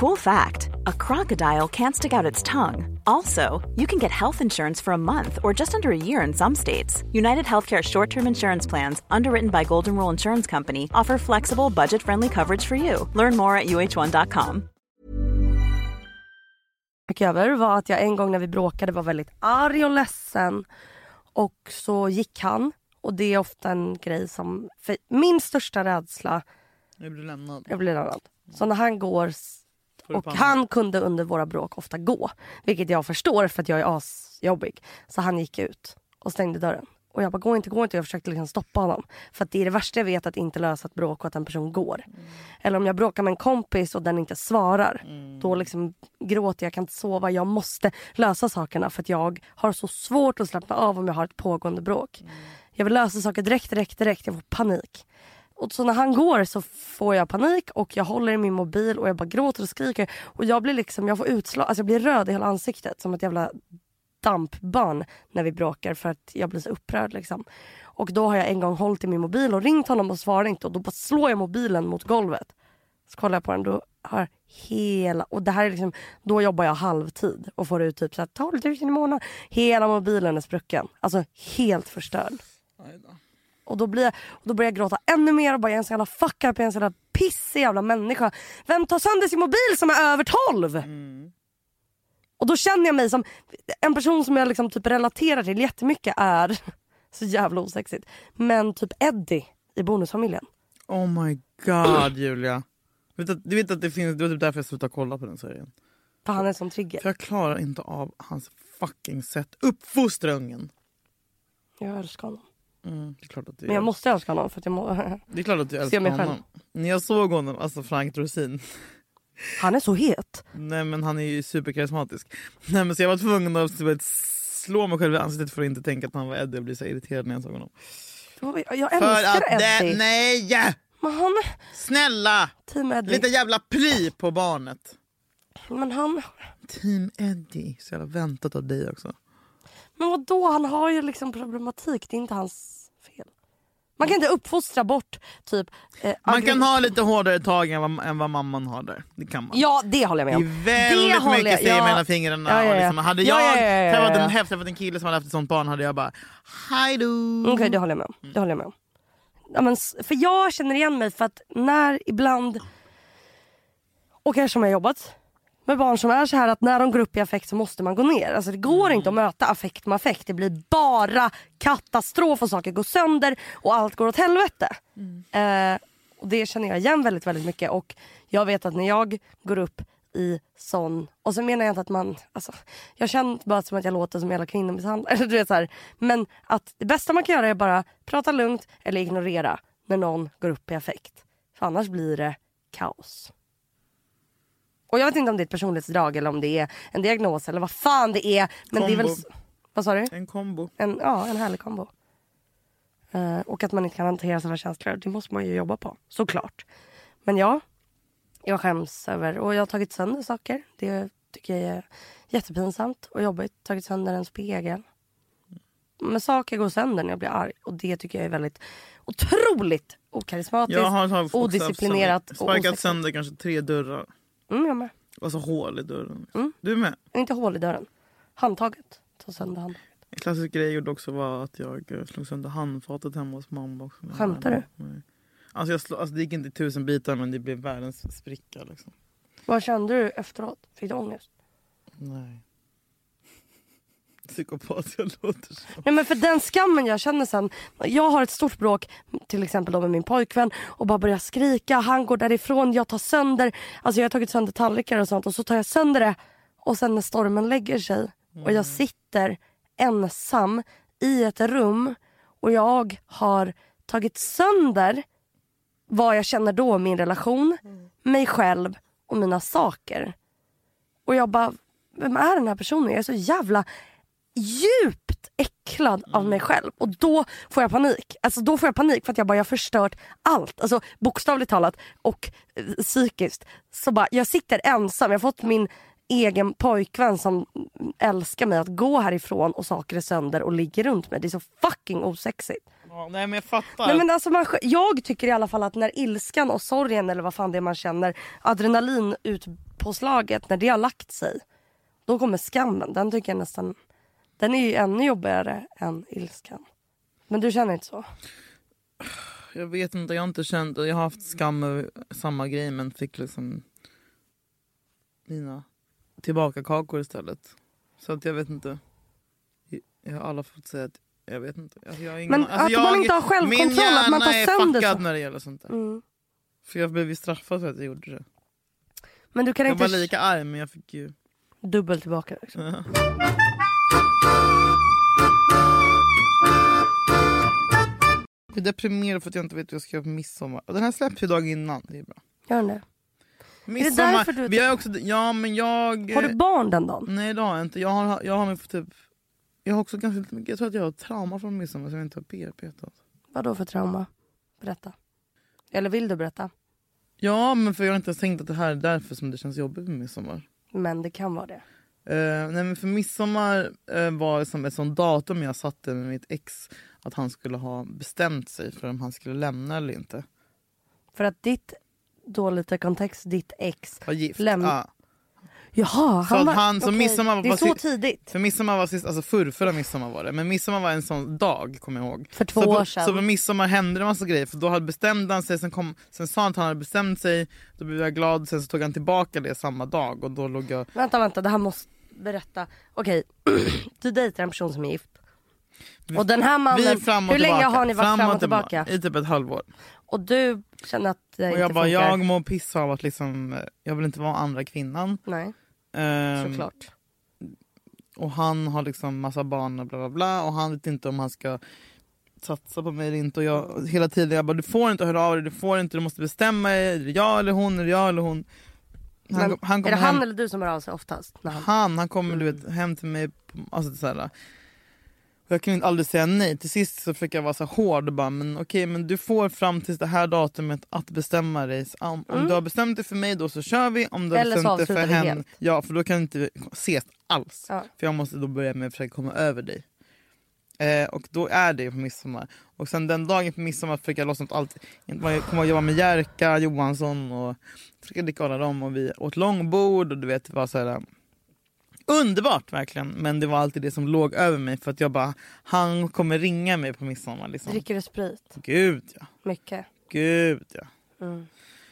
Cool fact a crocodile can't stick out its tongue. Also, you can get health insurance for a month or just under a year in some states. United Healthcare short term insurance plans, underwritten by Golden Rule Insurance Company, offer flexible, budget friendly coverage for you. Learn more at uh1.com. över var att jag en gång när vi bråkade var väldigt arg och ledsen. Och så gick han. Och det är ofta en grej som, för min största rädsla, Nu blir lämnad. jag blir lämnad. Så när han går och han kunde under våra bråk ofta gå. Vilket jag förstår för att jag är asjobbig. Så han gick ut och stängde dörren. Och jag bara, gå inte, gå inte. Jag försökte liksom stoppa honom. För att det är det värsta jag vet att inte lösa ett bråk och att en person går. Eller om jag bråkar med en kompis och den inte svarar. Då liksom gråter jag, kan inte sova. Jag måste lösa sakerna för att jag har så svårt att slappna av om jag har ett pågående bråk. Jag vill lösa saker direkt, direkt, direkt. Jag får panik. Och så när han går så får jag panik och jag håller i min mobil och jag bara gråter och skriker. Och jag blir liksom, jag får utslag, alltså jag blir röd i hela ansiktet som ett jävla dampbarn när vi bråkar för att jag blir så upprörd liksom. Och då har jag en gång hållit i min mobil och ringt honom och svarar inte och då bara slår jag mobilen mot golvet. Så kollar jag på den då har hela, och det här är liksom, då jobbar jag halvtid och får ut typ så här 12 000 i månaden. Hela mobilen är sprucken. Alltså helt förstörd. Aj då. Och då, blir jag, och då börjar jag gråta ännu mer och bara jag är en sån jävla fuck up, jag är en sån jävla pissig jävla människa. Vem tar sönder sin mobil som är över 12? Och då känner jag mig som en person som jag liksom typ relaterar till jättemycket är så jävla osexigt. Men typ Eddie i Bonusfamiljen. Oh my god Julia. Vet att, du vet att det finns, det var typ därför jag slutade kolla på den serien. För han är sån trigger. För jag klarar inte av hans fucking sätt. Uppfostra ungen. Jag älskar honom. Mm, det är klart att du Men jag måste älska honom för att jag må... Det är klart att du Se älskar mig själv. honom. När jag såg honom, alltså Frank Dorsin. Han är så het. Nej men han är ju superkarismatisk. Nej men så jag var tvungen att typ slå mig själv i ansiktet för att inte tänka att han var Eddie och bli så irriterad när jag såg honom. Jag För älskar att Eddie. det, nej! Men han... Snälla! Team Eddie. Lite jävla pli på barnet. Men han... Team Eddie. Så jävla väntat av dig också. Men vadå, han har ju liksom problematik. Det är inte hans fel. Man kan inte uppfostra bort typ... Eh, Man kan ha lite hårdare tag än vad, än vad mamman har där. Det kan man. Ja, det håller jag med Det om. är väldigt håller mycket jag- ja. mellan fingrarna. Ja, ja, Och ja. liksom, hade Ja, jag ja, ja, träffat, en, träffat en kille som hade haft ett sånt barn hade jag bara Hej då! Okej, det håller jag med om. Det håller jag med om. Ja, men, för jag känner igen mig för att när ibland, och kanske som jag jobbat med barn som är så här att när de går upp i affekt så måste man gå ner. Alltså det går inte att möta affekt med affekt. Det blir bara katastrof och saker går sönder och allt går åt helvete. Eh, och det känner jag igen väldigt, väldigt mycket. Och jag vet att när jag går upp i sån, och så menar jag inte att man, alltså, jag känner bara som att jag låter som jävla kvinnomisshandlare. Eller du vet så här. Men att det bästa man kan göra är bara prata lugnt eller ignorera när någon går upp i affekt. För annars blir det kaos. Och jag vet inte om det är ett personlighetsdrag eller om det är en diagnos eller vad fan det är. Men det är väl... Kombo. Vad sa du? En kombo. En, ja, en härlig kombo. Eh, och att man inte kan hantera sina känslor, det måste man ju jobba på. Såklart. Men ja, jag skäms över... Och jag har tagit sönder saker. Det tycker jag är jättepinsamt och jobbigt. Tagit sönder en spegel. Men saker går sönder när jag blir arg. Och det tycker jag är väldigt otroligt okarismatiskt, Jag har tagit odisciplinerat och Sparkat osexigt. sönder kanske tre dörrar. Mm, jag med. Alltså hål i dörren. Mm. Du med? Inte hål i dörren. Handtaget. Ta sönder handtaget. En klassisk grej jag gjorde också var att jag eh, slog sönder handfatet hemma hos mamma. Också. Skämtar du? Nej. Alltså, jag slog, alltså det gick inte i tusen bitar men det blev världens spricka. Liksom. Vad kände du efteråt? Fick du ångest? Nej. Psykopat jag låter som. Nej men för den skammen jag känner sen. Jag har ett stort bråk till exempel då med min pojkvän och bara börjar skrika. Han går därifrån, jag tar sönder. Alltså jag har tagit sönder tallrikar och sånt och så tar jag sönder det. Och sen när stormen lägger sig och jag sitter ensam i ett rum och jag har tagit sönder vad jag känner då, min relation, mig själv och mina saker. Och jag bara, vem är den här personen? Jag är så jävla djupt äcklad av mig själv. Och då får jag panik. Alltså då får jag panik för att jag bara jag har förstört allt. Alltså bokstavligt talat och eh, psykiskt. Så bara, jag sitter ensam. Jag har fått min egen pojkvän som älskar mig att gå härifrån och saker är sönder och ligger runt mig. Det är så fucking osexigt. Ja, nej men jag fattar. Nej, men alltså man, jag tycker i alla fall att när ilskan och sorgen eller vad fan det är man känner, adrenalinutpåslaget, när det har lagt sig. Då kommer skammen. Den tycker jag nästan, den är ju ännu jobbigare än ilskan. Men du känner inte så? Jag vet inte, jag har inte känt... Jag har haft skam över samma grej men fick liksom mina tillbaka-kakor istället. Så att jag vet inte. Jag har alla fått säga att jag vet inte. Alltså jag ingen, Men alltså att jag, man inte har självkontroll, Min hjärna att man tar är sönder fuckad så. när det gäller sånt där. Mm. För jag blev ju straffad för att jag gjorde det. Men du kan Jag inte var lika arg men jag fick ju... dubbelt tillbaka. Liksom. Jag är deprimerad för att jag inte vet hur jag ska göra på midsommar. Den här släpps ju dagen innan. Det är bra. Gör den det? Midsommar, därför du- vi har också, ja men jag... Har du barn den dagen? Nej det har jag inte. Jag har, jag har typ... Jag har också ganska mycket, jag tror att jag har trauma från midsommar som jag inte har bearbetat. Vad då för trauma? Berätta. Eller vill du berätta? Ja men för jag har inte ens tänkt att det här är därför som det känns jobbigt med midsommar. Men det kan vara det. Eh, nej men för midsommar eh, var som ett sånt datum jag satte med mitt ex att han skulle ha bestämt sig för om han skulle lämna eller inte. För att ditt, då lite kontext, ditt ex. Var gift. Läm- ja. Jaha, Så han att var, han- så okej. midsommar var Det är så tidigt. För midsommar var sist, alltså förr, förra midsommar var det. Men midsommar var en sån dag kommer jag ihåg. För två så på, år sedan. Så på midsommar hände det massa grejer. För då hade bestämde han sig, sen, kom, sen sa han att han hade bestämt sig. Då blev jag glad, sen så tog han tillbaka det samma dag. Och då låg jag... Vänta, vänta, det här måste berätta. Okej, du dejtar en person som är gift. Och den här mannen, fram och hur länge har ni varit fram och tillbaka? I typ ett halvår. Och du känner att det Och inte jag bara, funkar? jag mår piss av att liksom, jag vill inte vara andra kvinnan. Nej, Ehm, såklart. och han har liksom massa barn och bla bla bla. Och han vet inte om han ska satsa på mig eller inte. Och jag, hela tiden jag bara, du får inte höra av dig, du får inte, du måste bestämma dig. Är det jag eller hon? Är det jag eller hon? Han, Men, han är det han hem, eller du som hör av sig oftast? Han... han, han kommer du vet, hem till mig. Alltså, så här, och jag kunde aldrig säga nej. Till sist så fick jag vara så hård och bara, men okej men du får fram till det här datumet att bestämma dig. Om, om du har bestämt dig för mig då så kör vi. Om du har Mm. Eller så bestämt dig för avslutar vi henne, helt. ja för då kan inte vi ses alls. Ja. För jag måste då börja med att försöka komma över dig. Eh, och då är det på midsommar. Och sen den dagen på midsommar fick jag lossnat allt. Jag kom och jobba med Jerka Johansson och Fredrik och alla dem och vi åt långbord och du vet var så här. Underbart verkligen men det var alltid det som låg över mig för att jag bara han kommer ringa mig på midsommar liksom. Dricker du sprit? Gud ja, Mycket? gud ja,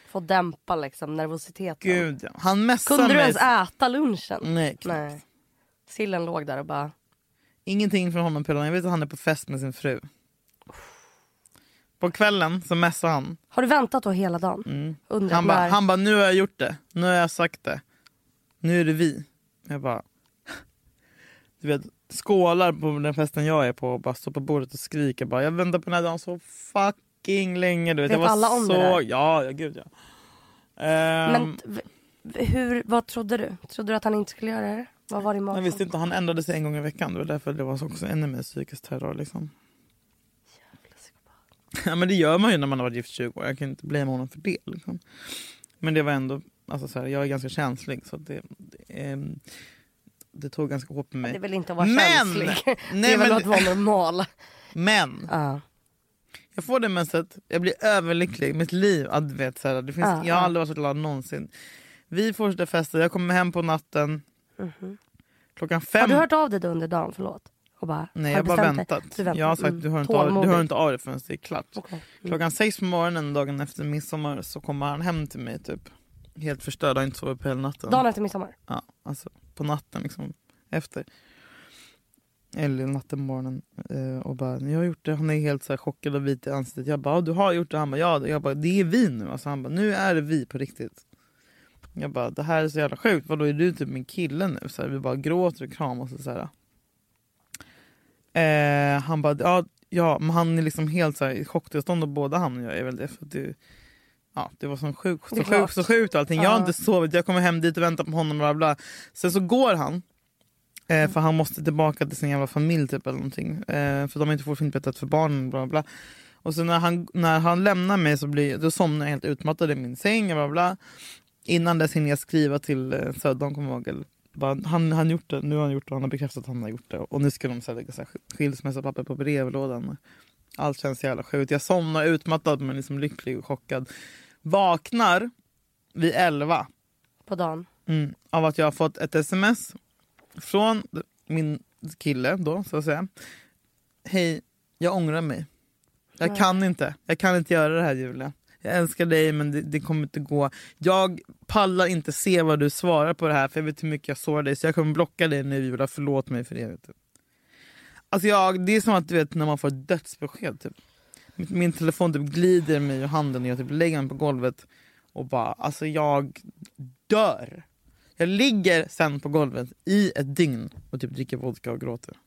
Får dämpa liksom nervositeten. gud ja. Han messade Kunde du mig. ens äta lunchen? Nej, knappt. Nej. Sillen låg där och bara... Ingenting från honom på. Jag vet att han är på fest med sin fru. På kvällen så messade han. Har du väntat då hela dagen? Mm. Undrat Han bara, när? bara, nu har jag gjort det. Nu har jag sagt det. Nu är det vi. Jag bara... Du vet, skålar på den festen jag är på och bara står på bordet och skriker. Bara, jag väntar på den här dagen så fucking länge. Du vet, Vet jag var alla om så... det där? Ja, ja, gud ja. Ehm, Men hur, vad trodde du? Trodde du att han inte skulle göra det? Vad var det? Jag visste inte, han ändrade sig en gång i veckan. Det var därför det var också ännu mer psykisk terror. Liksom. Ja, men det gör man ju när man har varit gift 20 år. Jag kan inte blamea honom för det. Liksom. Men det var ändå, alltså så här, jag är ganska känslig så det, det, ehm, det tog ganska hårt på mig. Det är väl inte att vara Men- känslig. det Nej, är väl men- att vara normal. Men Ja. jag får det menset, jag blir överlycklig. Mitt liv, du vet, så här, det finns, Ja, jag har aldrig varit så glad någonsin. Vi fortsätter festa, jag kommer hem på natten. Klockan fem. Mhm. Har du hört av dig då under dagen? Förlåt. Bara, Nej jag har bara väntat. Du väntar. Jag har sagt Mm. du hör, inte av, du hör inte av dig förrän det är klart. Okej. Mm. Klockan sex på morgonen dagen efter midsommar så kommer han hem till mig typ. Helt förstörd, har inte sovit på hela natten. Dagen efter midsommar? Ja, alltså på natten liksom. Efter. Eller natten, morgonen. Eh, och bara, jag har gjort det. Han är helt så chockad och vit i ansiktet. Jag bara, "Ja, du har gjort det? Han bara, ja. Jag bara, det är vi nu. Alltså, han bara, nu är det vi på riktigt. Jag bara, det här är så jävla sjukt. Vadå, är du typ min kille nu? Så här, vi bara gråter och kramas och så här. Eh, han bara, ja, ja, men han är liksom helt så här, i chocktillstånd och båda han och jag är väl det. För det, ja, det var så sjukt, så sjukt, så sjukt allting. Jag har Ja. inte sovit, jag kommer hem dit och väntar på honom. Bla bla. Sen så går han. Eh, för han måste tillbaka till sin jävla familj typ eller någonting. Eh, för de har inte fint betalt för barnen. Bla bla. Och så när han, när han lämnar mig så blir, då somnar jag helt utmattad i min säng. Bla bla. Innan dess hinner jag skriva till eh, Södran, kommer jag ihåg. Bara, han han gjort det, nu har han gjort det, han har bekräftat att han har gjort det. Och nu ska de så lägga skilsmässopapper på brevlådan. Allt känns jävla sjukt. Jag somnar utmattad men liksom lycklig och chockad. Vaknar vid elva På dagen? mm, av att jag har fått ett sms från min kille då så att säga. Hej, jag ångrar mig. Jag kan inte. Jag kan inte göra det här Julia. Jag älskar dig men det, det kommer inte gå. Jag pallar inte se vad du svarar på det här för jag vet hur mycket jag sårar dig så jag kommer blocka dig nu Julia. Förlåt mig för det. Vet du. Alltså jag, det är som att du vet när man får ett dödsbesked. Typ. Min, telefon typ glider mig ur handen och jag typ lägger mig på golvet och bara alltså jag dör. Jag ligger sen på golvet i ett dygn och typ dricker vodka och gråter.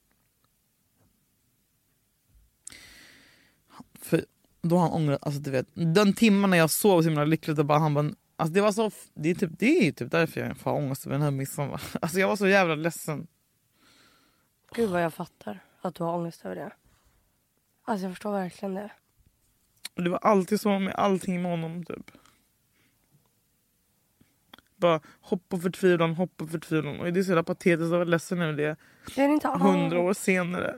För då har han ångrat, alltså du vet, den timmen när jag sov så himla lyckligt och bara han bara, alltså det var så, det är typ, det är typ därför jag har ångest över den här midsommar. Alltså jag var så jävla ledsen. Gud vad jag fattar att du har ångest över det. Alltså jag förstår verkligen det. Det var alltid så med allting med honom typ. Bara hopp och förtvivlan, hopp och förtvivlan. Och det är så jävla patetiskt att vara ledsen över det Det är inte hundra år senare.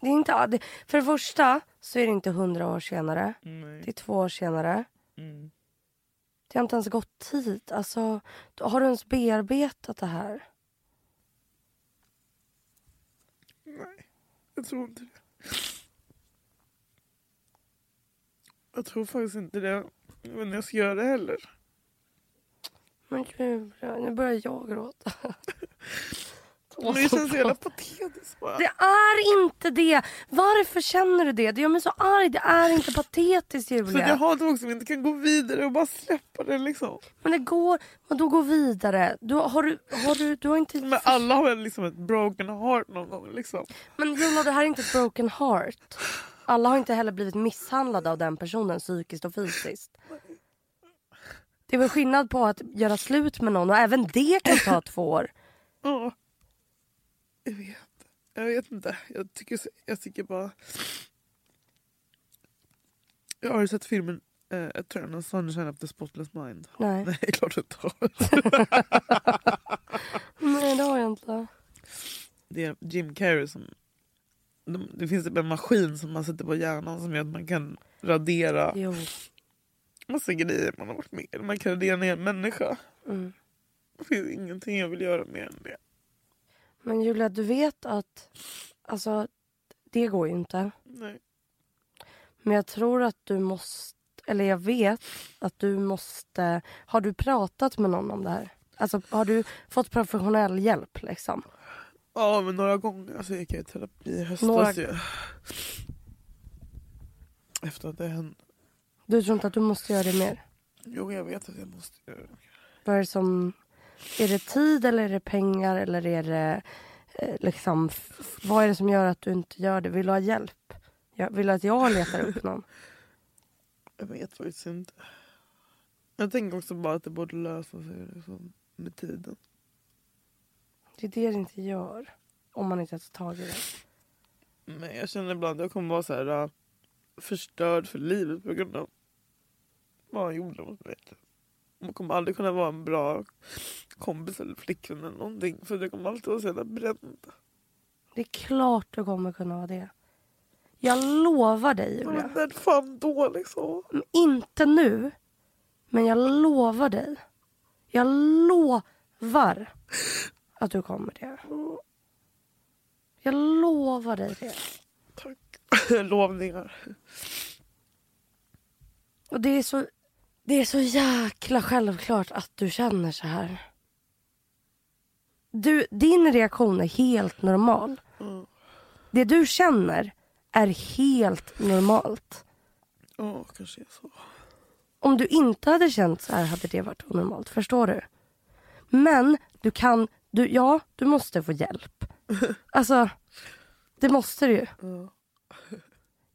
Det är inte, det, för det första så är det inte hundra år senare. Nej. Det är två år senare. Mm. Det har inte ens gått tid. Alltså, har du ens bearbetat det här? Nej, jag tror inte det. Jag tror faktiskt inte det. Om jag ska göra det heller. Men gud, nu börjar jag gråta. Men det känns så jävla patetiskt bara. Det är inte det! Varför känner du det? Det gör mig så arg. Det är inte patetiskt För att jag Julia. har folk som inte kan gå vidare och bara släppa det liksom. Men det går. Men då gå vidare. Du, har, du, har du, du har inte... Men alla har väl liksom ett broken heart någon gång liksom. Men Julia, det här är inte ett broken heart. Alla har inte heller blivit misshandlade av den personen psykiskt och fysiskt. Det är väl skillnad på att göra slut med någon och även det kan ta två år. Ja. Jag vet. Jag vet inte. Jag tycker, jag tycker bara... Jag har sett filmen uh, Eternal Sunshine of the Spotless Mind. Nej, Nej, klart du inte har. Nej det har jag inte. Det är Jim Carrey som... De, det finns typ en maskin som man sätter på hjärnan som gör att man kan radera Jo. massa grejer man har varit med. Man kan radera ner en människa. Mm. Det finns ingenting jag vill göra mer än det. Men Julia, du vet att... Alltså, det går ju inte. Nej. Men jag tror att du måste... Eller jag vet att du måste... Har du pratat med någon om det här? Alltså, har du fått professionell hjälp liksom? Ja, men några gånger. Alltså, jag gick i terapi i höstas Några- ju. Efter att det hände. Du tror inte att du måste göra det mer? Jo, jag vet att jag måste göra det. Vad är det som... Är det tid eller är det pengar eller är det eh, liksom... Vad är det som gör att du inte gör det? Vill du ha hjälp? Jag vill du att jag letar upp någon? Jag vet faktiskt inte. Jag tänker också bara att det borde lösa sig liksom, med tiden. Det är det det inte gör. Om man inte tar tag i det. Men jag känner ibland att jag kommer vara så här äh, förstörd för livet på grund av vad han gjorde mot mig. Man kommer aldrig kunna vara en bra kompis eller flickvän eller någonting. För det kommer alltid vara så jävla bränd. Det är klart du kommer kunna vara det. Jag lovar dig Julia. Men fan då liksom? Inte nu. Men jag lovar dig. Jag lovar att du kommer det. Jag lovar dig det. Tack. Lovningar. Och det är så, det är så jäkla självklart att du känner så här. Du, din reaktion är helt normal. Det du känner är helt normalt. Ja, kanske är så. Om du inte hade känt så här hade det varit onormalt. Förstår du? Men du kan, du, ja, du måste få hjälp. Alltså, det måste du ju.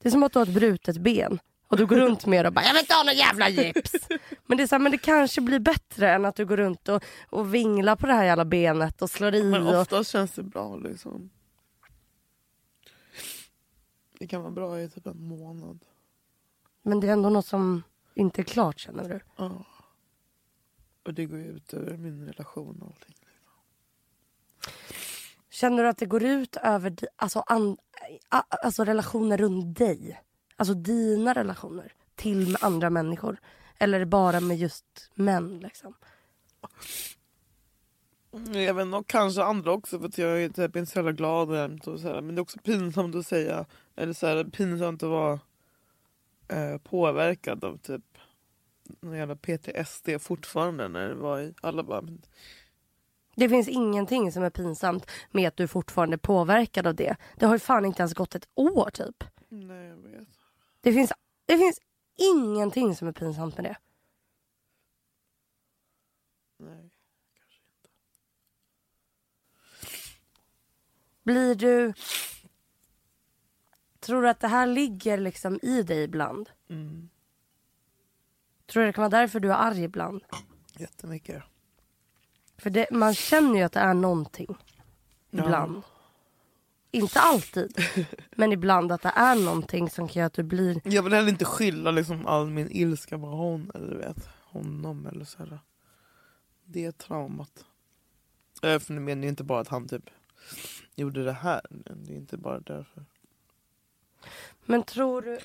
Det är som att du har ett brutet ben och du går runt med och bara jag vill inte ha någon jävla gips. Men det är så här, men det kanske blir bättre än att du går runt och, och vinglar på det här jävla benet och slår i. Men Och, oftast känns det bra liksom. Det kan vara bra i typ en månad. men det är ändå något som inte är klart känner du. Ja. Och det går ju ut över min relation och allting. Känner du att det går ut över alltså, an, alltså relationer runt dig? Alltså dina relationer till med andra människor? Eller bara med just män liksom? Jag vet inte, kanske andra också för att jag är typ inte så jävla glad jämt och så här. Men det är också pinsamt att säga. Eller så här, pinsamt att vara eh, påverkad av typ någon jävla PTSD fortfarande när det var i alla bara men, Det finns ingenting som är pinsamt med att du fortfarande är påverkad av det. Det har ju fan inte ens gått ett år typ. Nej jag vet. Det finns, det finns ingenting som är pinsamt med det. Nej. Blir du... Tror du att det här ligger liksom i dig ibland? Mm. Tror du det kan vara därför du är arg ibland? Jättemycket. För det, man känner ju att det är någonting. Ibland. Inte alltid. men ibland att det är någonting som kan göra att du blir... Jag vill heller inte skylla liksom all min ilska på hon eller vet, honom eller så här. Det är traumat. Eh, För nu menar jag inte bara att han typ gjorde det här. Det är inte bara därför. Men tror du...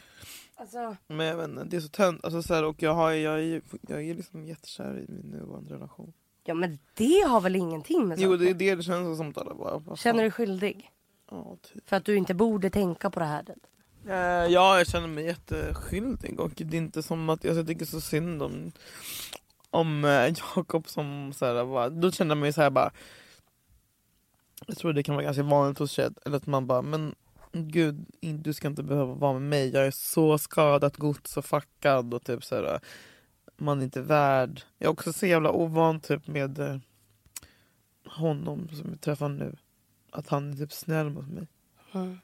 Alltså, Men jag vet inte, det är så tönt. Alltså, så här, och jag, har, jag, är, ju- jag är liksom jättekär i min nuvarande relation. ja men det har väl ingenting med Jo saken? det är det det känns som. bara, fan. Känner du dig skyldig? Ja, typ. För att du inte borde tänka på det här? Eh, Ja, jag känner mig jätteskyldig och det är inte som att jag tycker så synd om, om eh, Jakob som så här, bara, då känner man ju så här bara Jag tror det kan vara ganska vanligt hos tjejer, eller att man bara men gud du ska inte behöva vara med mig, jag är så skadat gods och fuckad och typ så här, man är inte värd. Jag är också så jävla ovan typ med eh, honom som vi träffar nu. Att han är typ snäll mot mig. Mm.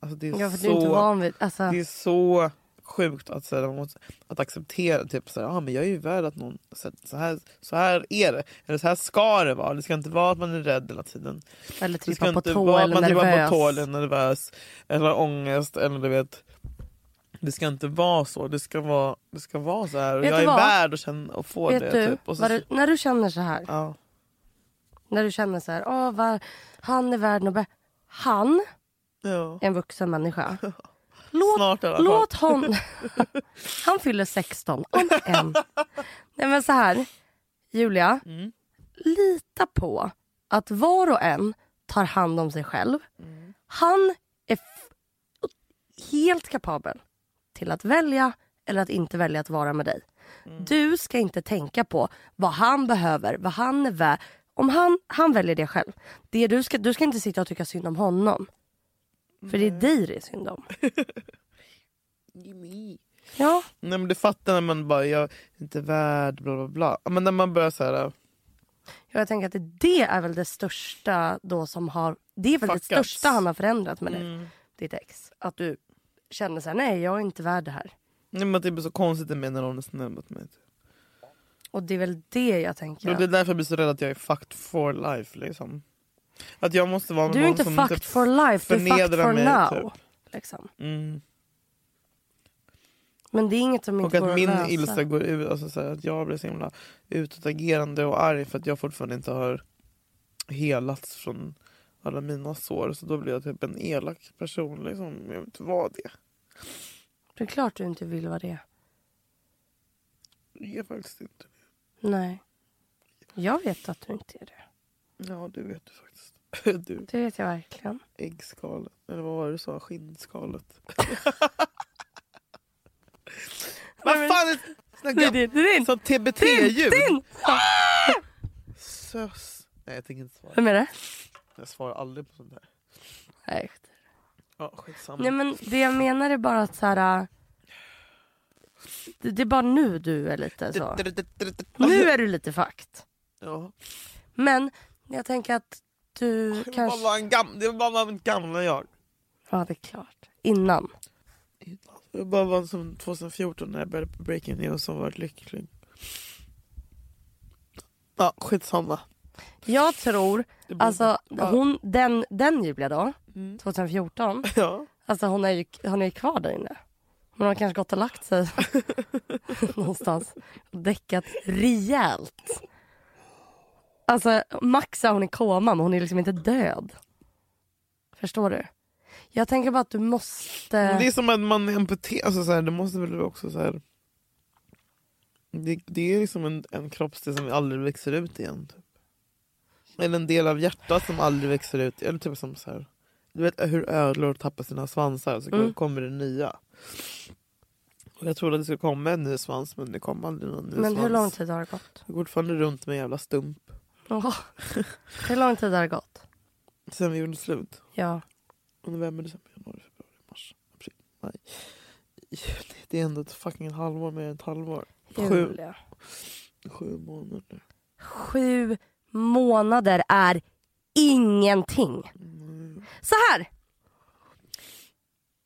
Alltså det är Ja för så... du är inte van vid... Alltså, Det är så sjukt att, så här, man måste, att acceptera typ så här, ah, men jag är ju värd att någon så här, så här, så här är det. Eller så här ska det vara. Det ska inte vara att man är rädd hela tiden. eller Det ska trippa på inte tå vara att eller man trippar nervös. på tå eller nervös. Eller ångest eller du vet. Det ska inte vara så. Det ska vara, det ska vara så här. Och Vet jag är vad? värd att känna och få Vet det. du, typ. och så, du, när du känner så här. ja. När du känner så här, åh, vad, han är värd något. Han Ja. är en vuxen människa. Låt, Snart i alla fall. låt honom... han fyller 16 om en. Nej men så här, Julia. Mm. Lita på att var och en tar hand om sig själv. Mm. Han är helt kapabel till att välja eller att inte välja att vara med dig. Mm. Du ska inte tänka på vad han behöver, vad han är värd. Om han, han väljer det själv. Det du, ska, du ska inte sitta och tycka synd om honom. För det är dig det är synd om. Jimmy. Ja, Nej men du fattar när man bara, jag är inte värd bla bla bla. Ja, Men när man börjar så här. jag tänker att det är väl det största då som har... Det är väl det Fuckats. största han har förändrat med dig. Mm. Ditt ex. Att du känner så här, nej jag är inte värd det här. Nej, men det blir så konstigt med när någon är snäll mot mig. Och det är väl det jag Och tänker. Det är därför jag blir så rädd att jag är fucked for life. Liksom. Att jag måste vara med Du är någon inte som fucked typ for life, du är fucked for mig, now. typ. Liksom. Mm. Men det är inget som Och inte går att att min lösa. ilska går ut, alltså så här, att jag blir så himla utåtagerande och arg för att jag fortfarande inte har helats från alla mina sår. Så då blir jag typ en elak person. Liksom. Jag vill inte vara det. Det är klart du inte vill vara det. Jag är faktiskt inte Nej. Jag vet att du inte är det. Ja, det vet du faktiskt. Du, Det vet jag verkligen. äggskalet. Eller vad var det du sa? Skinnskalet. Vad fan är Det det? är! Som TBT-ljud. din. Sös. Nej jag tänker inte svara. Vem är det? Jag svarar aldrig på sånt här. Nej. Ja, skitsamma. Nej men det jag menar är bara att så här. Det, det är bara nu du är lite så. Nu är du lite fucked. Ja. Men jag tänker att du Det var kanske... bara en gam- det var bara en gamla jag. Ja det är klart. Innan. Det bara var som 2014 när jag började på Breaking News som var lycklig. Ja, skitsamma. Jag tror, alltså ja. hon, den, den Julia då, Mm. 2014. Ja. Alltså hon är ju, hon är kvar där inne. Hon har kanske gått och lagt sig någonstans och däckat rejält. Alltså Max är hon i koma men hon är liksom inte död. Förstår du? Jag tänker bara att du måste... Det är som att man är amputerad. Alltså, så här, det måste väl också så här... Det, det är liksom en, en kroppsdel som aldrig växer ut igen. Typ. Eller en del av hjärtat som aldrig växer ut. Eller typ som så här. Du vet hur ödlor tappar sina svansar så Mm. kommer det nya. Och jag trodde att det skulle komma en ny svans men det kom aldrig någon ny Men svans. hur lång tid har det gått? Jag går fortfarande runt med en jävla stump. Åh. Hur lång tid har det gått? Sen vi gjorde slut. Ja. November, december, januari, februari, mars, april, maj. Det är ändå ett fucking halvår mer än ett halvår. Sju, sju månader. Sju månader är ingenting. Mm. Så här.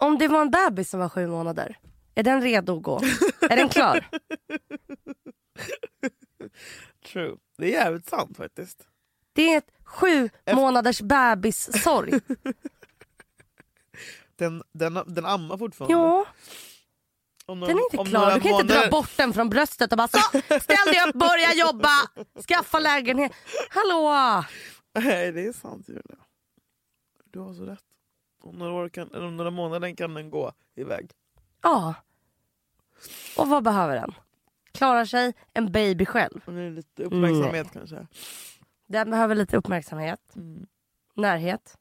Om det var en bebis som var sju månader, är den redo att gå? är den klar? True. Det är jävligt sant faktiskt. Det är ett sju månaders bebissorg. Den, den, den ammar fortfarande. Ja, Om den är inte klar. Du kan inte månader- dra bort den från bröstet och bara så, ställ dig upp, börja jobba, skaffa lägenhet. Hallå! Nej det är sant Julia. Du har så rätt. Om några, år kan, eller om några månader kan den gå iväg. Ja. Och vad behöver den? Klarar sig en baby själv. Och nu lite uppmärksamhet kanske. Den behöver lite uppmärksamhet, Mm. närhet,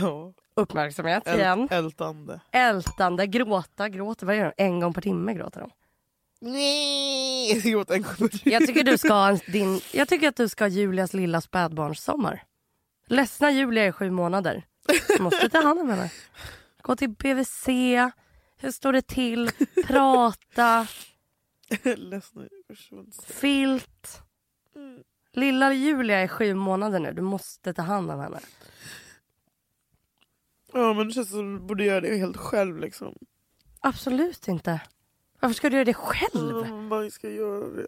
Ja. uppmärksamhet Äl, igen. ältande. Ältande, gråta, gråter. Vad gör de? En gång per timme gråter de. Nej! Jag gråter en gång per timme. Jag tycker, du ska ha din, jag tycker att du ska ha Julias lilla spädbarnssommar. Ledsna Julia i sju månader. Du måste ta hand om henne. Gå till BVC. Hur står det till? Prata. Filt. Lilla Julia är sju månader nu. Du måste ta hand om henne. Ja men det känns som du borde göra det helt själv liksom. Absolut inte. Varför ska du göra det själv? Ja, man ska göra det.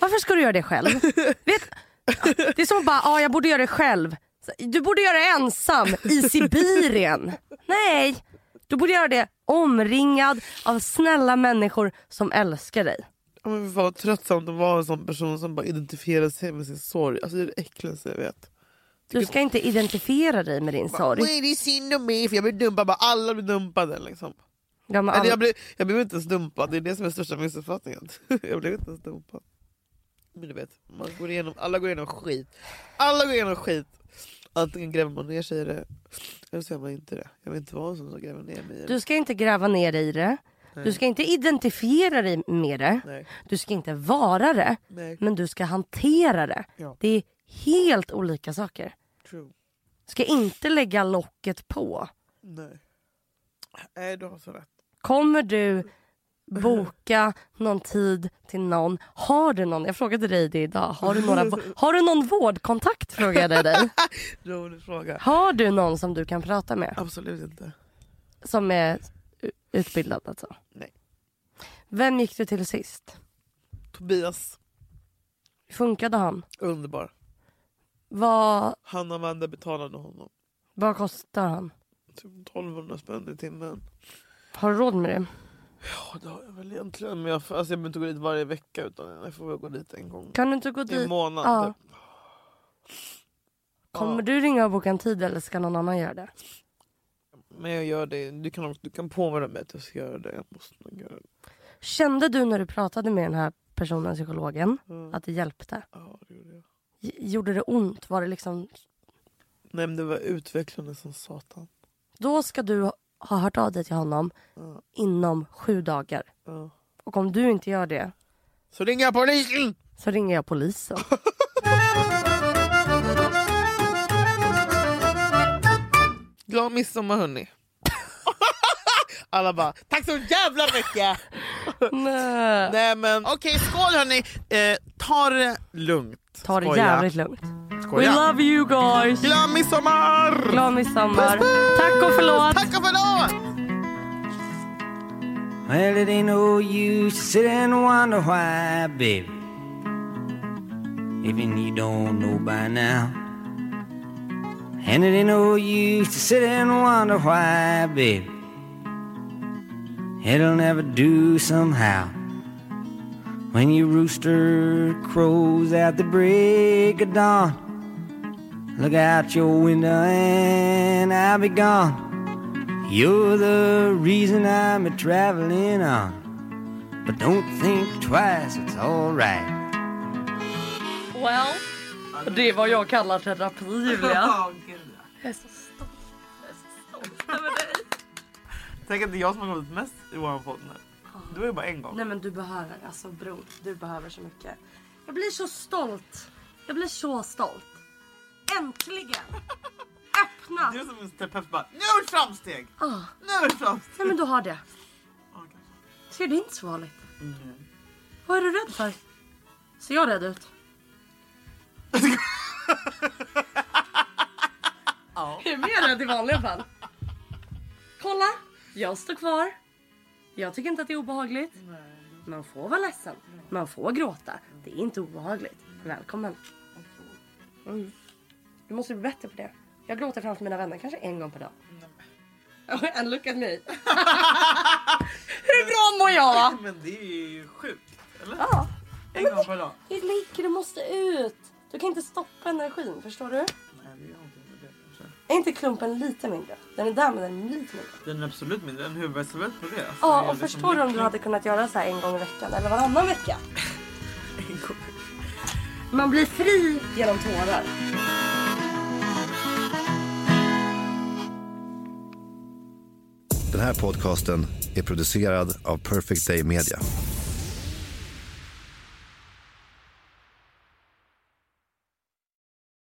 Varför ska du göra det själv? Vet, det är som att bara, ja jag borde göra det själv. Du borde göra det ensam i Sibirien. Nej, du borde göra det omringad av snälla människor som älskar dig. Ja, men fan vad tröttsamt att vara en sån person som bara identifierar sig med sin sorg. Alltså det är det äckligaste jag vet. Du ska inte identifiera dig med din sorg. Nej det är synd om mig för jag blir dumpad. Bara, alla blir dumpade liksom. Ja, men alla- jag, blev, jag blev inte ens dumpad, det är det som är största missuppfattningen. jag blev inte ens dumpad. Men du vet, man går igenom, alla går igenom skit. Alla går igenom skit. Antingen gräver man ner sig i det, eller så gör man inte det. Jag vill inte vara en sån som gräver ner mig i det. Du ska inte gräva ner dig i det. Du ska inte identifiera dig med det. Nej, Du ska inte vara det. nej, Men du ska hantera det. Ja. Det är helt olika saker. true. Du ska inte lägga locket på. Nej. Nej, du har så rätt. Kommer du boka någon tid till någon? Har du någon? Jag frågade dig det idag. Har du, några, har du någon vårdkontakt? Frågade jag dig. Rolig fråga. Har du någon som du kan prata med? Absolut inte. Som är utbildad alltså? Nej. Vem gick du till sist? Tobias. Funkade han? Underbar. Vad, Han och Amanda betalade honom vad kostar han? typ 1200 spänn i timmen. Har du råd med det? Ja det har jag väl egentligen men jag, alltså, jag behöver inte gå dit varje vecka utan jag får väl gå dit en gång Kan du inte gå i dit? månaden. Ja. Typ. Kommer du ringa och boka en tid eller ska någon annan göra det? Men jag gör det. Du kan, du kan påminna mig att jag ska göra det. Jag måste nog göra det. Kände du när du pratade med den här personen, psykologen, Ja, att det hjälpte? ja, det gjorde jag. Gjorde det ont? Var det liksom... Nej men det var utvecklande som satan. Då ska du ha hört av dig till honom Ja, inom sju dagar. ja. Och om du inte gör det Så ringer jag polisen! så ringer jag polisen. Glad midsommar hörni. Alla bara tack så jävla mycket! Nej. Nej men okej skål hörni. Eh, ta det lugnt. Ta det Skoja. jävligt lugnt. We Skoja. love you guys! Glad midsommar! Glad midsommar. Tack och förlåt! Tack och förlåt! Well, it ain't no use to sit and wonder why, baby. Even you don't know by now. And it ain't no use to sit and wonder why, baby. It'll never do somehow. When your rooster crows at the break of dawn, look out your window and I'll be gone. You're the reason I'm a traveling on. But don't think twice, it's alright. Well, det är vad jag kallar terapi Julia. Jag är så stolt. Jag är så stolt över dig. Tänk att det är jag som har kommit mest i vår podd nu. Det var ju bara en gång. Nej men du behöver, alltså bror, du behöver så mycket. Jag blir så stolt. Jag blir så stolt. Äntligen! Öppna! Du är som en terapeut bara nu är det framsteg! Ah. Nu är det framsteg! Nej men du har det. Ja, kanske. Ser det inte så farligt? Vad är du rädd för? Ser jag rädd ut? Jag är mer rädd i vanliga fall. Kolla, jag står kvar. Jag tycker inte att det är obehagligt. Man får vara ledsen. Man får gråta. Det är inte obehagligt. Välkommen. Mm. Du måste bli bättre på det. Jag gråter framför mina vänner kanske en gång per dag. And look at me. Hur bra mår jag? Men det är ju sjukt. Eller? Ja, En gång per dag. det ligger, det måste ut. Du kan inte stoppa energin, förstår du? Är inte klumpen lite mindre? Den är där men den är lite mindre. Den är absolut mindre. En huvudvärkstablett på det. Alltså, Ja, det och liksom förstår du om du hade kunnat göra så här en gång i veckan eller varannan vecka? En gång. Man blir fri genom tårar. Den här podcasten är producerad av Perfect Day Media.